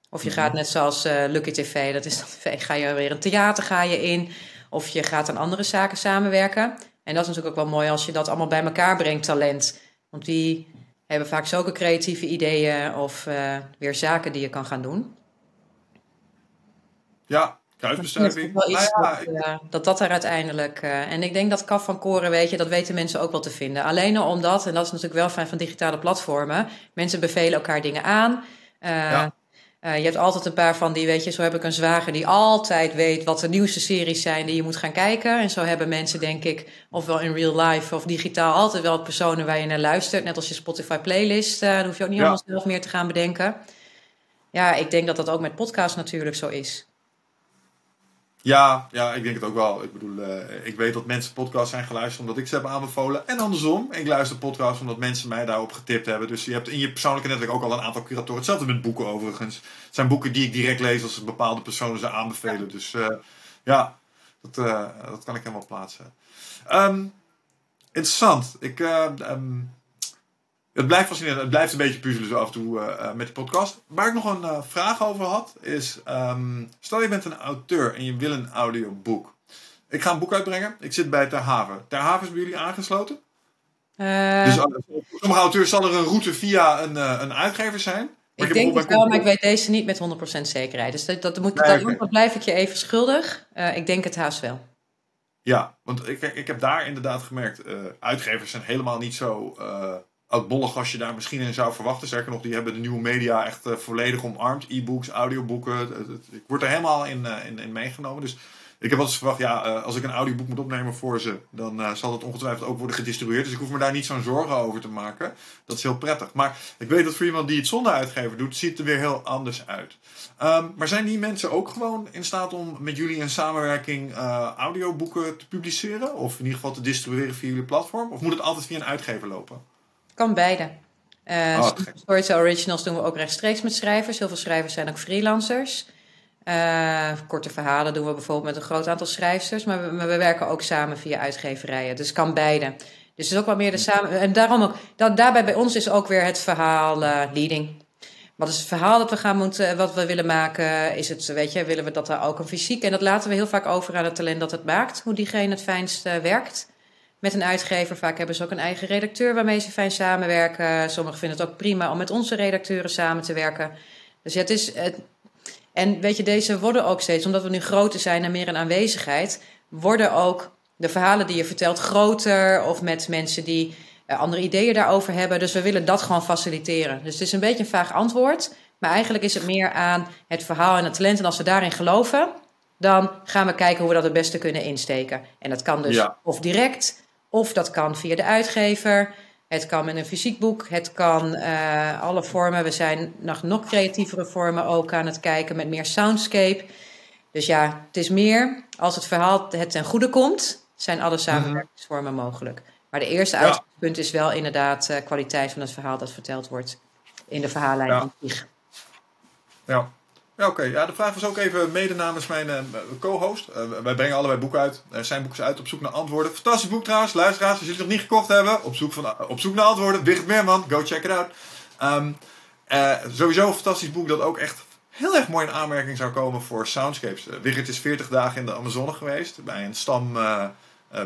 Of je gaat mhm. net zoals uh, Lucky TV, dat is dan tv, ga je weer een theater ga je in. Of je gaat aan andere zaken samenwerken. En dat is natuurlijk ook wel mooi als je dat allemaal bij elkaar brengt, talent. Want die hebben vaak zulke creatieve ideeën of uh, weer zaken die je kan gaan doen. Ja, kruisbestuiving. Dat, nou ja, dat, uh, dat, dat er uiteindelijk. Uh, en ik denk dat kaf van koren, weet je, dat weten mensen ook wel te vinden. Alleen omdat, en dat is natuurlijk wel fijn van digitale platformen, mensen bevelen elkaar dingen aan. Ja. Uh, je hebt altijd een paar van die, weet je, zo heb ik een zwager die altijd weet wat de nieuwste series zijn die je moet gaan kijken. En zo hebben mensen, denk ik, ofwel in real life of digitaal, altijd wel personen waar je naar luistert. Net als je Spotify playlist, uh, dan hoef je ook niet ja. allemaal zelf meer te gaan bedenken. Ja, ik denk dat dat ook met podcast natuurlijk zo is. Ja, ja, ik denk het ook wel. Ik bedoel, uh, ik weet dat mensen podcasts zijn geluisterd omdat ik ze heb aanbevolen. En andersom, ik luister podcasts omdat mensen mij daarop getipt hebben. Dus je hebt in je persoonlijke netwerk ook al een aantal curatoren. Hetzelfde met boeken overigens. Het zijn boeken die ik direct lees als bepaalde personen ze aanbevelen. Dus uh, ja, dat, uh, dat kan ik helemaal plaatsen. Um, interessant. Ik, um, het blijft fascinerend. Het blijft een beetje puzzelen zo af en toe uh, met de podcast. Waar ik nog een uh, vraag over had, is... Um, stel je bent een auteur en je wil een audioboek. Ik ga een boek uitbrengen. Ik zit bij Ter Haven. Ter Haven is bij jullie aangesloten? Uh, dus voor sommige auteurs zal er een route via een, een uitgever zijn. Maar ik denk het wel, maar ik weet deze niet met 100% zekerheid. Dus dat, dat, moet, nee, dat, dat blijf ik je even schuldig. ik denk het haast wel. Ja, want ik, ik heb daar inderdaad gemerkt... uitgevers zijn helemaal niet zo oudbollig als je daar misschien in zou verwachten. Sterker nog, die hebben de nieuwe media echt uh, volledig omarmd. E-books, audioboeken. Ik word er helemaal in, uh, in, in, meegenomen. Dus ik heb altijd verwacht, ja, uh, als ik een audioboek moet opnemen voor ze, dan zal het ongetwijfeld ook worden gedistribueerd. Dus ik hoef me daar niet zo'n zorgen over te maken. Dat is heel prettig. Maar ik weet dat voor iemand die het zonder uitgever doet, ziet het er weer heel anders uit. Um, maar zijn die mensen ook gewoon in staat om met jullie in samenwerking audioboeken te publiceren? Of in ieder geval te distribueren via jullie platform? Of moet het altijd via een uitgever lopen? Kan beide. Uh, oh, Storytel Originals doen we ook rechtstreeks met schrijvers. Heel veel schrijvers zijn ook freelancers. Uh, korte verhalen doen we bijvoorbeeld met een groot aantal schrijvers. Maar we, maar we werken ook samen via uitgeverijen. Dus kan beide. Dus het is ook wel meer de samen. En daarom ook, dat, daarbij bij ons is ook weer het verhaal uh, leading. Wat is het verhaal dat we gaan moeten, wat we willen maken? Is het, weet je, willen we dat er ook een fysiek? En dat laten we heel vaak over aan het talent dat het maakt, hoe diegene het fijnst werkt met een uitgever. Vaak hebben ze ook een eigen redacteur waarmee ze fijn samenwerken. Sommigen vinden het ook prima om met onze redacteuren samen te werken. Dus ja, het is. Het, en weet je, deze worden ook steeds, omdat we nu groter zijn en meer een aanwezigheid, worden ook de verhalen die je vertelt groter of met mensen die uh, andere ideeën daarover hebben. Dus we willen dat gewoon faciliteren. Dus het is een beetje een vaag antwoord, maar eigenlijk is het meer aan het verhaal en het talent. En als we daarin geloven, dan gaan we kijken hoe we dat het beste kunnen insteken. En dat kan dus ja. of direct, of dat kan via de uitgever. Het kan met een fysiek boek. Het kan uh, alle vormen. We zijn nog, nog creatievere vormen ook aan het kijken met meer soundscape. Dus ja, het is meer als het verhaal het ten goede komt, zijn alle samenwerkingsvormen mogelijk. Maar de eerste ja. uitgangspunt is wel inderdaad uh, kwaliteit van het verhaal dat verteld wordt in de verhaallijn ja. Ja. Ja, oké. Ja, de vraag was ook even mede namens mijn uh, co-host. Uh, wij brengen allebei boeken uit. Uh, zijn boeken uit op zoek naar antwoorden. Fantastisch boek trouwens. Luisteraars, als jullie het nog niet gekocht hebben, op zoek, van, op zoek naar antwoorden. Wigert Meerman, go check it out. Um, sowieso een fantastisch boek dat ook echt heel erg mooi in aanmerking zou komen voor soundscapes. Wigert is 40 dagen in de Amazone geweest. Bij een stam,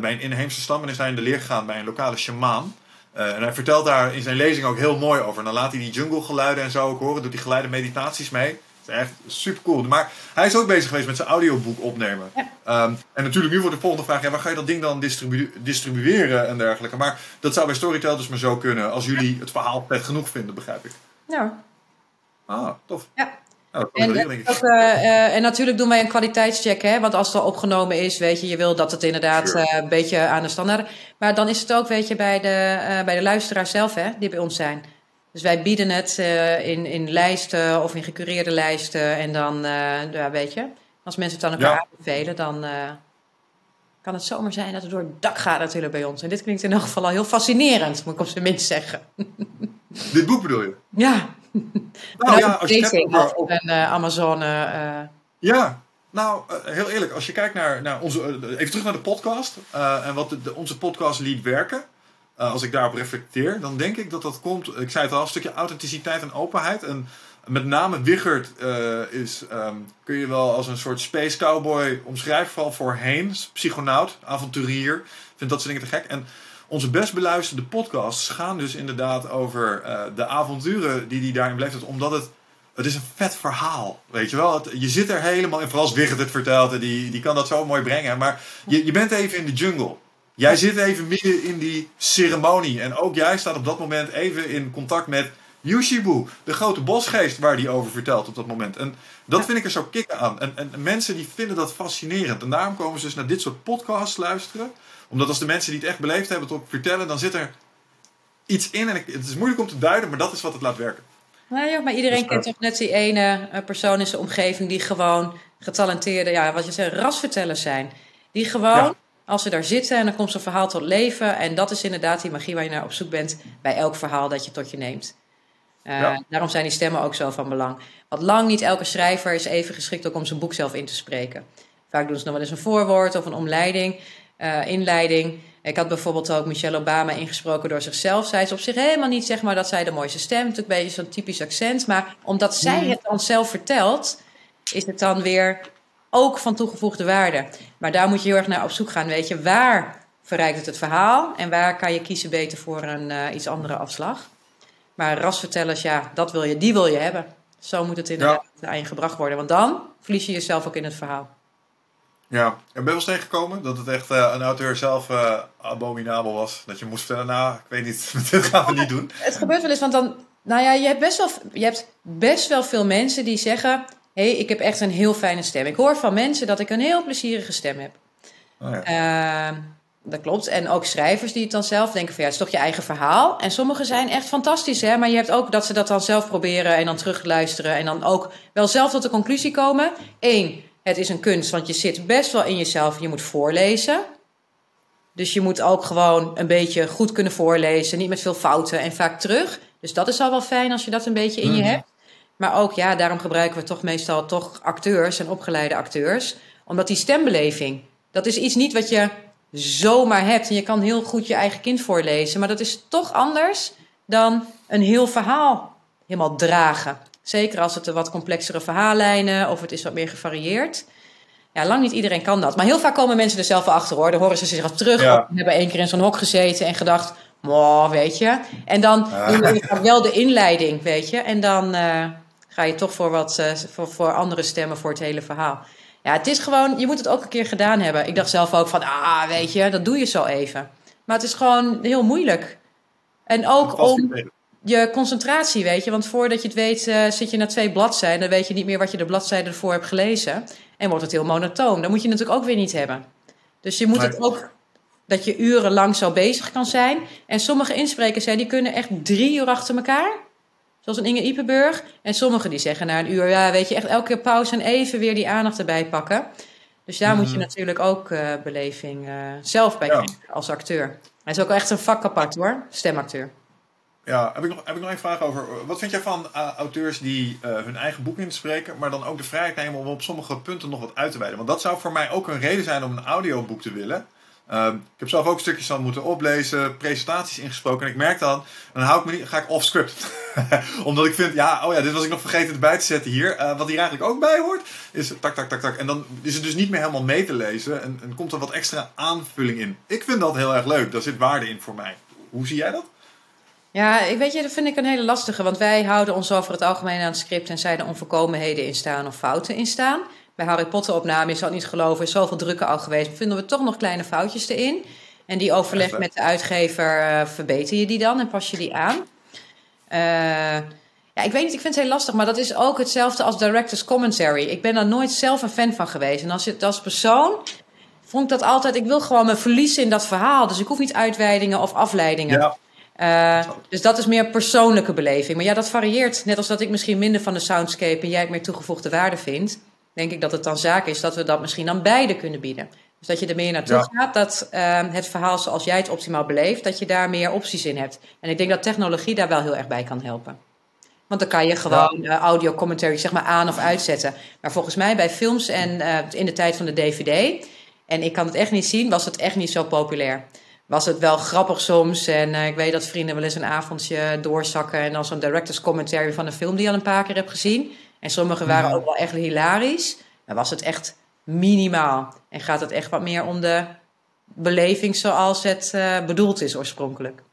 bij een inheemse stam. En is hij in de leer gegaan bij een lokale shamaan. en hij vertelt daar in zijn lezing ook heel mooi over. En dan laat hij die jungle geluiden en zo ook horen. Doet hij geleide meditaties mee. Het is echt super cool. Maar hij is ook bezig geweest met zijn audioboek opnemen. Ja. Um, en natuurlijk nu wordt de volgende vraag: ja, waar ga je dat ding dan distribu distribueren en dergelijke? Maar dat zou bij Storytel dus maar zo kunnen. Als jullie het verhaal vet genoeg vinden, begrijp ik. Ja. Ah, tof. Ja. Nou, en, ook, uh, uh, en natuurlijk doen wij een kwaliteitscheck, hè? want als het al opgenomen is, weet je, je wil dat het inderdaad sure. uh, een beetje aan de standaard. Maar dan is het ook, weet je, bij de, bij de luisteraar zelf, hè, die bij ons zijn. Dus wij bieden het uh, in, in lijsten of in gecureerde lijsten. En dan, uh, ja, weet je, als mensen het aan elkaar ja. aanbevelen, dan uh, kan het zomaar zijn dat het door het dak gaat natuurlijk bij ons. En dit klinkt in elk geval al heel fascinerend, moet ik op zijn minst zeggen. Dit boek bedoel je? Ja. Nou ja, als je kijkt naar op... een Amazone. Ja, nou, heel eerlijk, als je kijkt naar, naar onze. even terug naar de podcast. en wat de, de, onze podcast liet werken. Uh, als ik daarop reflecteer, dan denk ik dat dat komt. Ik zei het al, een stukje authenticiteit en openheid. En met name Wiggert uh, is, um, kun je wel als een soort space cowboy omschrijven. Vooral voorheen. Psychonaut, avonturier. Vind dat soort dingen te gek. En onze best beluisterde podcasts gaan dus inderdaad over uh, de avonturen die hij daarin beleefd. Omdat het het is een vet verhaal, weet je wel. je zit er helemaal in, vooral als Wigert het vertelt, die, die kan dat zo mooi brengen. Maar je, je bent even in de jungle. Jij zit even midden in die ceremonie. En ook jij staat op dat moment even in contact met Yushibu, de grote bosgeest waar die over vertelt op dat moment. En dat vind ik er zo kicken aan. En, en, mensen die vinden dat fascinerend. En daarom komen ze dus naar dit soort podcasts luisteren. Omdat als de mensen die het echt beleefd hebben het ook vertellen, dan zit er iets in. En het is moeilijk om te duiden, maar dat is wat het laat werken. Nou ja, maar iedereen dus, kent toch net die ene eh, persoon in zijn omgeving die gewoon getalenteerde, ja, wat je zegt, rasvertellers zijn. Die gewoon, als ze daar zitten en dan komt zo'n verhaal tot leven. En dat is inderdaad die magie waar je naar op zoek bent bij elk verhaal dat je tot je neemt. Uh, Daarom zijn die stemmen ook zo van belang. Want lang niet elke schrijver is even geschikt ook om zijn boek zelf in te spreken. Vaak doen ze nog wel eens een voorwoord of een omleiding, uh, inleiding. Ik had bijvoorbeeld ook Michelle Obama ingesproken door zichzelf. Zij is op zich helemaal niet zeg maar dat zij de mooiste stem. Natuurlijk een beetje zo'n typisch accent. Maar omdat zij mm. het dan zelf vertelt, is het dan weer ook van toegevoegde waarde. Maar daar moet je heel erg naar op zoek gaan. Weet je, waar verrijkt het het verhaal en waar kan je kiezen beter voor een uh, iets andere afslag? Maar rasvertellers, ja, dat wil je, die wil je hebben. Zo moet het inderdaad ja. aan je gebracht worden. Want dan verlies je jezelf ook in het verhaal. Ja, en ben je wel eens tegengekomen dat het echt uh, een auteur zelf uh, abominabel was? Dat je moest vertellen, nou, ik weet niet, dit gaan we niet doen. Het gebeurt wel eens, want dan, nou ja, je hebt best wel, je hebt best wel veel mensen die zeggen, hey, ik heb echt een heel fijne stem. Ik hoor van mensen dat ik een heel plezierige stem heb. Oh ja. uh, dat klopt. En ook schrijvers die het dan zelf denken van ja, het is toch je eigen verhaal. En sommige zijn echt fantastisch, hè. Maar je hebt ook dat ze dat dan zelf proberen en dan terugluisteren. En dan ook wel zelf tot de conclusie komen. Eén, het is een kunst, want je zit best wel in jezelf. Je moet voorlezen. Dus je moet ook gewoon een beetje goed kunnen voorlezen. Niet met veel fouten en vaak terug. Dus dat is al wel fijn als je dat een beetje in je mhm. hebt. Maar ook, ja, daarom gebruiken we toch meestal toch acteurs en opgeleide acteurs. Omdat die stembeleving, dat is iets niet wat je zomaar hebt. En je kan heel goed je eigen kind voorlezen. Maar dat is toch anders dan een heel verhaal helemaal dragen. Zeker als het een wat complexere verhaallijnen of het is wat meer gevarieerd. Ja, lang niet iedereen kan dat. Maar heel vaak komen mensen er zelf achter hoor. Dan horen ze zich terug. Ja. hebben één keer in zo'n hok gezeten en gedacht, wow, weet je. En dan doen je wel de inleiding, weet je. En dan uh, ga je toch voor, wat, uh, voor, voor andere stemmen voor het hele verhaal. Ja, het is gewoon, je moet het ook een keer gedaan hebben. Ik dacht zelf ook van, ah, weet je, dat doe je zo even. Maar het is gewoon heel moeilijk. En ook om je concentratie, weet je. Want voordat je het weet, uh, zit je naar twee bladzijden. Dan weet je niet meer wat je de bladzijde ervoor hebt gelezen. En wordt het heel monotoon. Dat moet je natuurlijk ook weer niet hebben. Dus je moet het ook dat je urenlang zo bezig kan zijn. En sommige insprekers, die kunnen echt drie uur achter elkaar. Zoals een Inge Ipenburg. En sommigen die zeggen na een uur, ja, weet je, echt elke keer pauze en even weer die aandacht erbij pakken. Dus daar moet je mhm. natuurlijk ook uh, beleving uh, zelf bij krijgen als acteur. Hij is ook echt een vak apart hoor, stemacteur. Ja, heb ik nog, heb ik nog een vraag over. Wat vind jij van uh, auteurs die hun eigen boek inspreken, maar dan ook de vrijheid nemen om op sommige punten nog wat uit te wijden? Want dat zou voor mij ook een reden zijn om een audioboek te willen. Ehm, ik heb zelf ook stukjes van moeten oplezen, presentaties ingesproken. En ik merk dan, dan hou ik me niet, ga ik off script. Omdat ik vind, ja, oh ja, dit was ik nog vergeten erbij te zetten hier. Uh, wat hier eigenlijk ook bij hoort, is tak, tak, tak, tak. En dan is het dus niet meer helemaal mee te lezen. En, en komt er wat extra aanvulling in. Ik vind dat heel erg leuk. Daar zit waarde in voor mij. Hoe zie jij dat? Ja, ik weet je, dat vind ik een hele lastige. Want wij houden ons over het algemeen aan het script en zijn er onvolkomenheden in staan of fouten in staan. Bij Harry Potter opname, je zal het niet geloven, is zoveel drukken al geweest. Vinden we toch nog kleine foutjes erin. En die overleg met de uitgever, uh, verbeter je die dan en pas je die aan. Uh, ja, ik weet niet, ik vind het heel lastig, maar dat is ook hetzelfde als director's commentary. Ik ben daar nooit zelf een fan van geweest. En als, het, als persoon vond ik dat altijd, ik wil gewoon me verliezen in dat verhaal. Dus ik hoef niet uitweidingen of afleidingen. Ja. Uh, dus dat is meer persoonlijke beleving. Maar ja, dat varieert. Net als dat ik misschien minder van de soundscape en jij het meer toegevoegde waarde vindt denk ik dat het dan zaak is dat we dat misschien aan beide kunnen bieden. Dus dat je er meer naartoe gaat, dat uh, het verhaal zoals jij het optimaal beleeft, dat je daar meer opties in hebt. En ik denk dat technologie daar wel heel erg bij kan helpen. Want dan kan je gewoon uh, audio commentary zeg maar aan of uitzetten. Maar volgens mij bij films en uh, in de tijd van de DVD, en ik kan het echt niet zien, was het echt niet zo populair. Was het wel grappig soms en ik weet dat vrienden wel eens een avondje doorzakken en dan zo'n director's commentary van een film die je al een paar keer hebt gezien. En sommige waren ook wel echt hilarisch. Maar was het echt minimaal. En gaat het echt wat meer om de beleving zoals het uh, bedoeld is oorspronkelijk.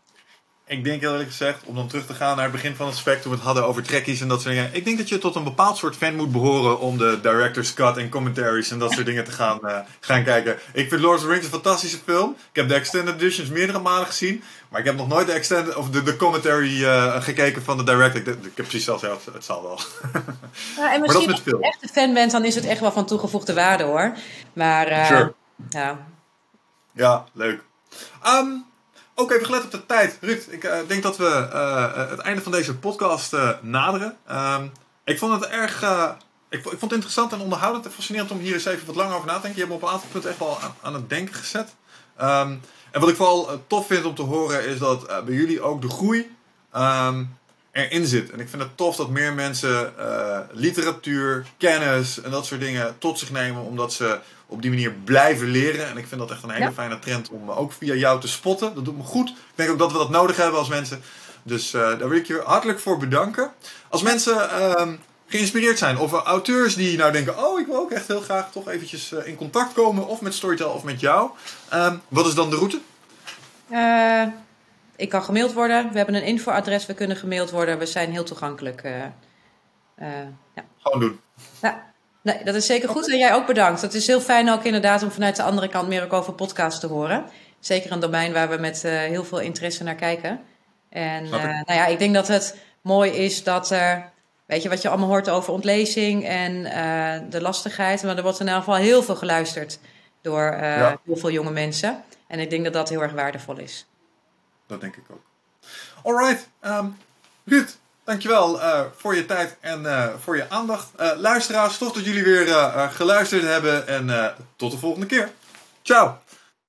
Ik denk heel eerlijk gezegd, om dan terug te gaan naar het begin van het spectrum, toen we het hadden over trekkies en dat soort dingen. Ik denk dat je tot een bepaald soort fan moet behoren om de director's cut en commentaries en dat soort dingen te gaan, uh, gaan kijken. Ik vind Lord of the Rings een fantastische film. Ik heb de extended editions meerdere malen gezien, maar ik heb nog nooit de, extended, of de, de commentary uh, gekeken van de director. Ik, ik heb precies zelfs, het, het zal wel. Ja, en misschien als je echt een fan bent, dan is het echt wel van toegevoegde waarde hoor. Maar uh, sure. ja. Ja, leuk. Um, ook even gelet op de tijd. Ruud, ik uh, denk dat we uh, het einde van deze podcast naderen. Um, ik vond het erg. Ik, ik, vond het interessant en onderhoudend en fascinerend om hier eens even wat langer over na te denken. Je hebt me op een aantal punten echt wel aan, het denken gezet. Um, en wat ik vooral tof vind om te horen is dat bij jullie ook de groei um, erin zit. En ik vind het tof dat meer mensen literatuur, kennis en dat soort dingen tot zich nemen, omdat ze op die manier blijven leren. En ik vind dat echt een hele ja. fijne trend om ook via jou te spotten. Dat doet me goed. Ik denk ook dat we dat nodig hebben als mensen. Dus uh, daar wil ik je hartelijk voor bedanken. Als mensen uh, geïnspireerd zijn of auteurs die nou denken... oh, ik wil ook echt heel graag toch eventjes uh, in contact komen... of met Storytel of met jou. Ehm, wat is dan de route? Eh, ik kan gemaild worden. We hebben een infoadres. We kunnen gemaild worden. We zijn heel toegankelijk. ja. Gewoon doen. Ja. Nee, dat is zeker goed. En jij ook bedankt. Het is heel fijn ook inderdaad om vanuit de andere kant meer ook over podcasts te horen. Zeker een domein waar we met uh, heel veel interesse naar kijken. En uh, nou ja, ik denk dat het mooi is dat er, weet je, wat je allemaal hoort over ontlezing en uh, de lastigheid. Maar er wordt in ieder geval heel veel geluisterd door ja. heel veel jonge mensen. En ik denk dat dat heel erg waardevol is. Dat denk ik ook. Alright, um, Ruud, Dankjewel uh, voor je tijd en uh, voor je aandacht. Uh, luisteraars, tof dat jullie weer geluisterd hebben. En tot de volgende keer. Ciao!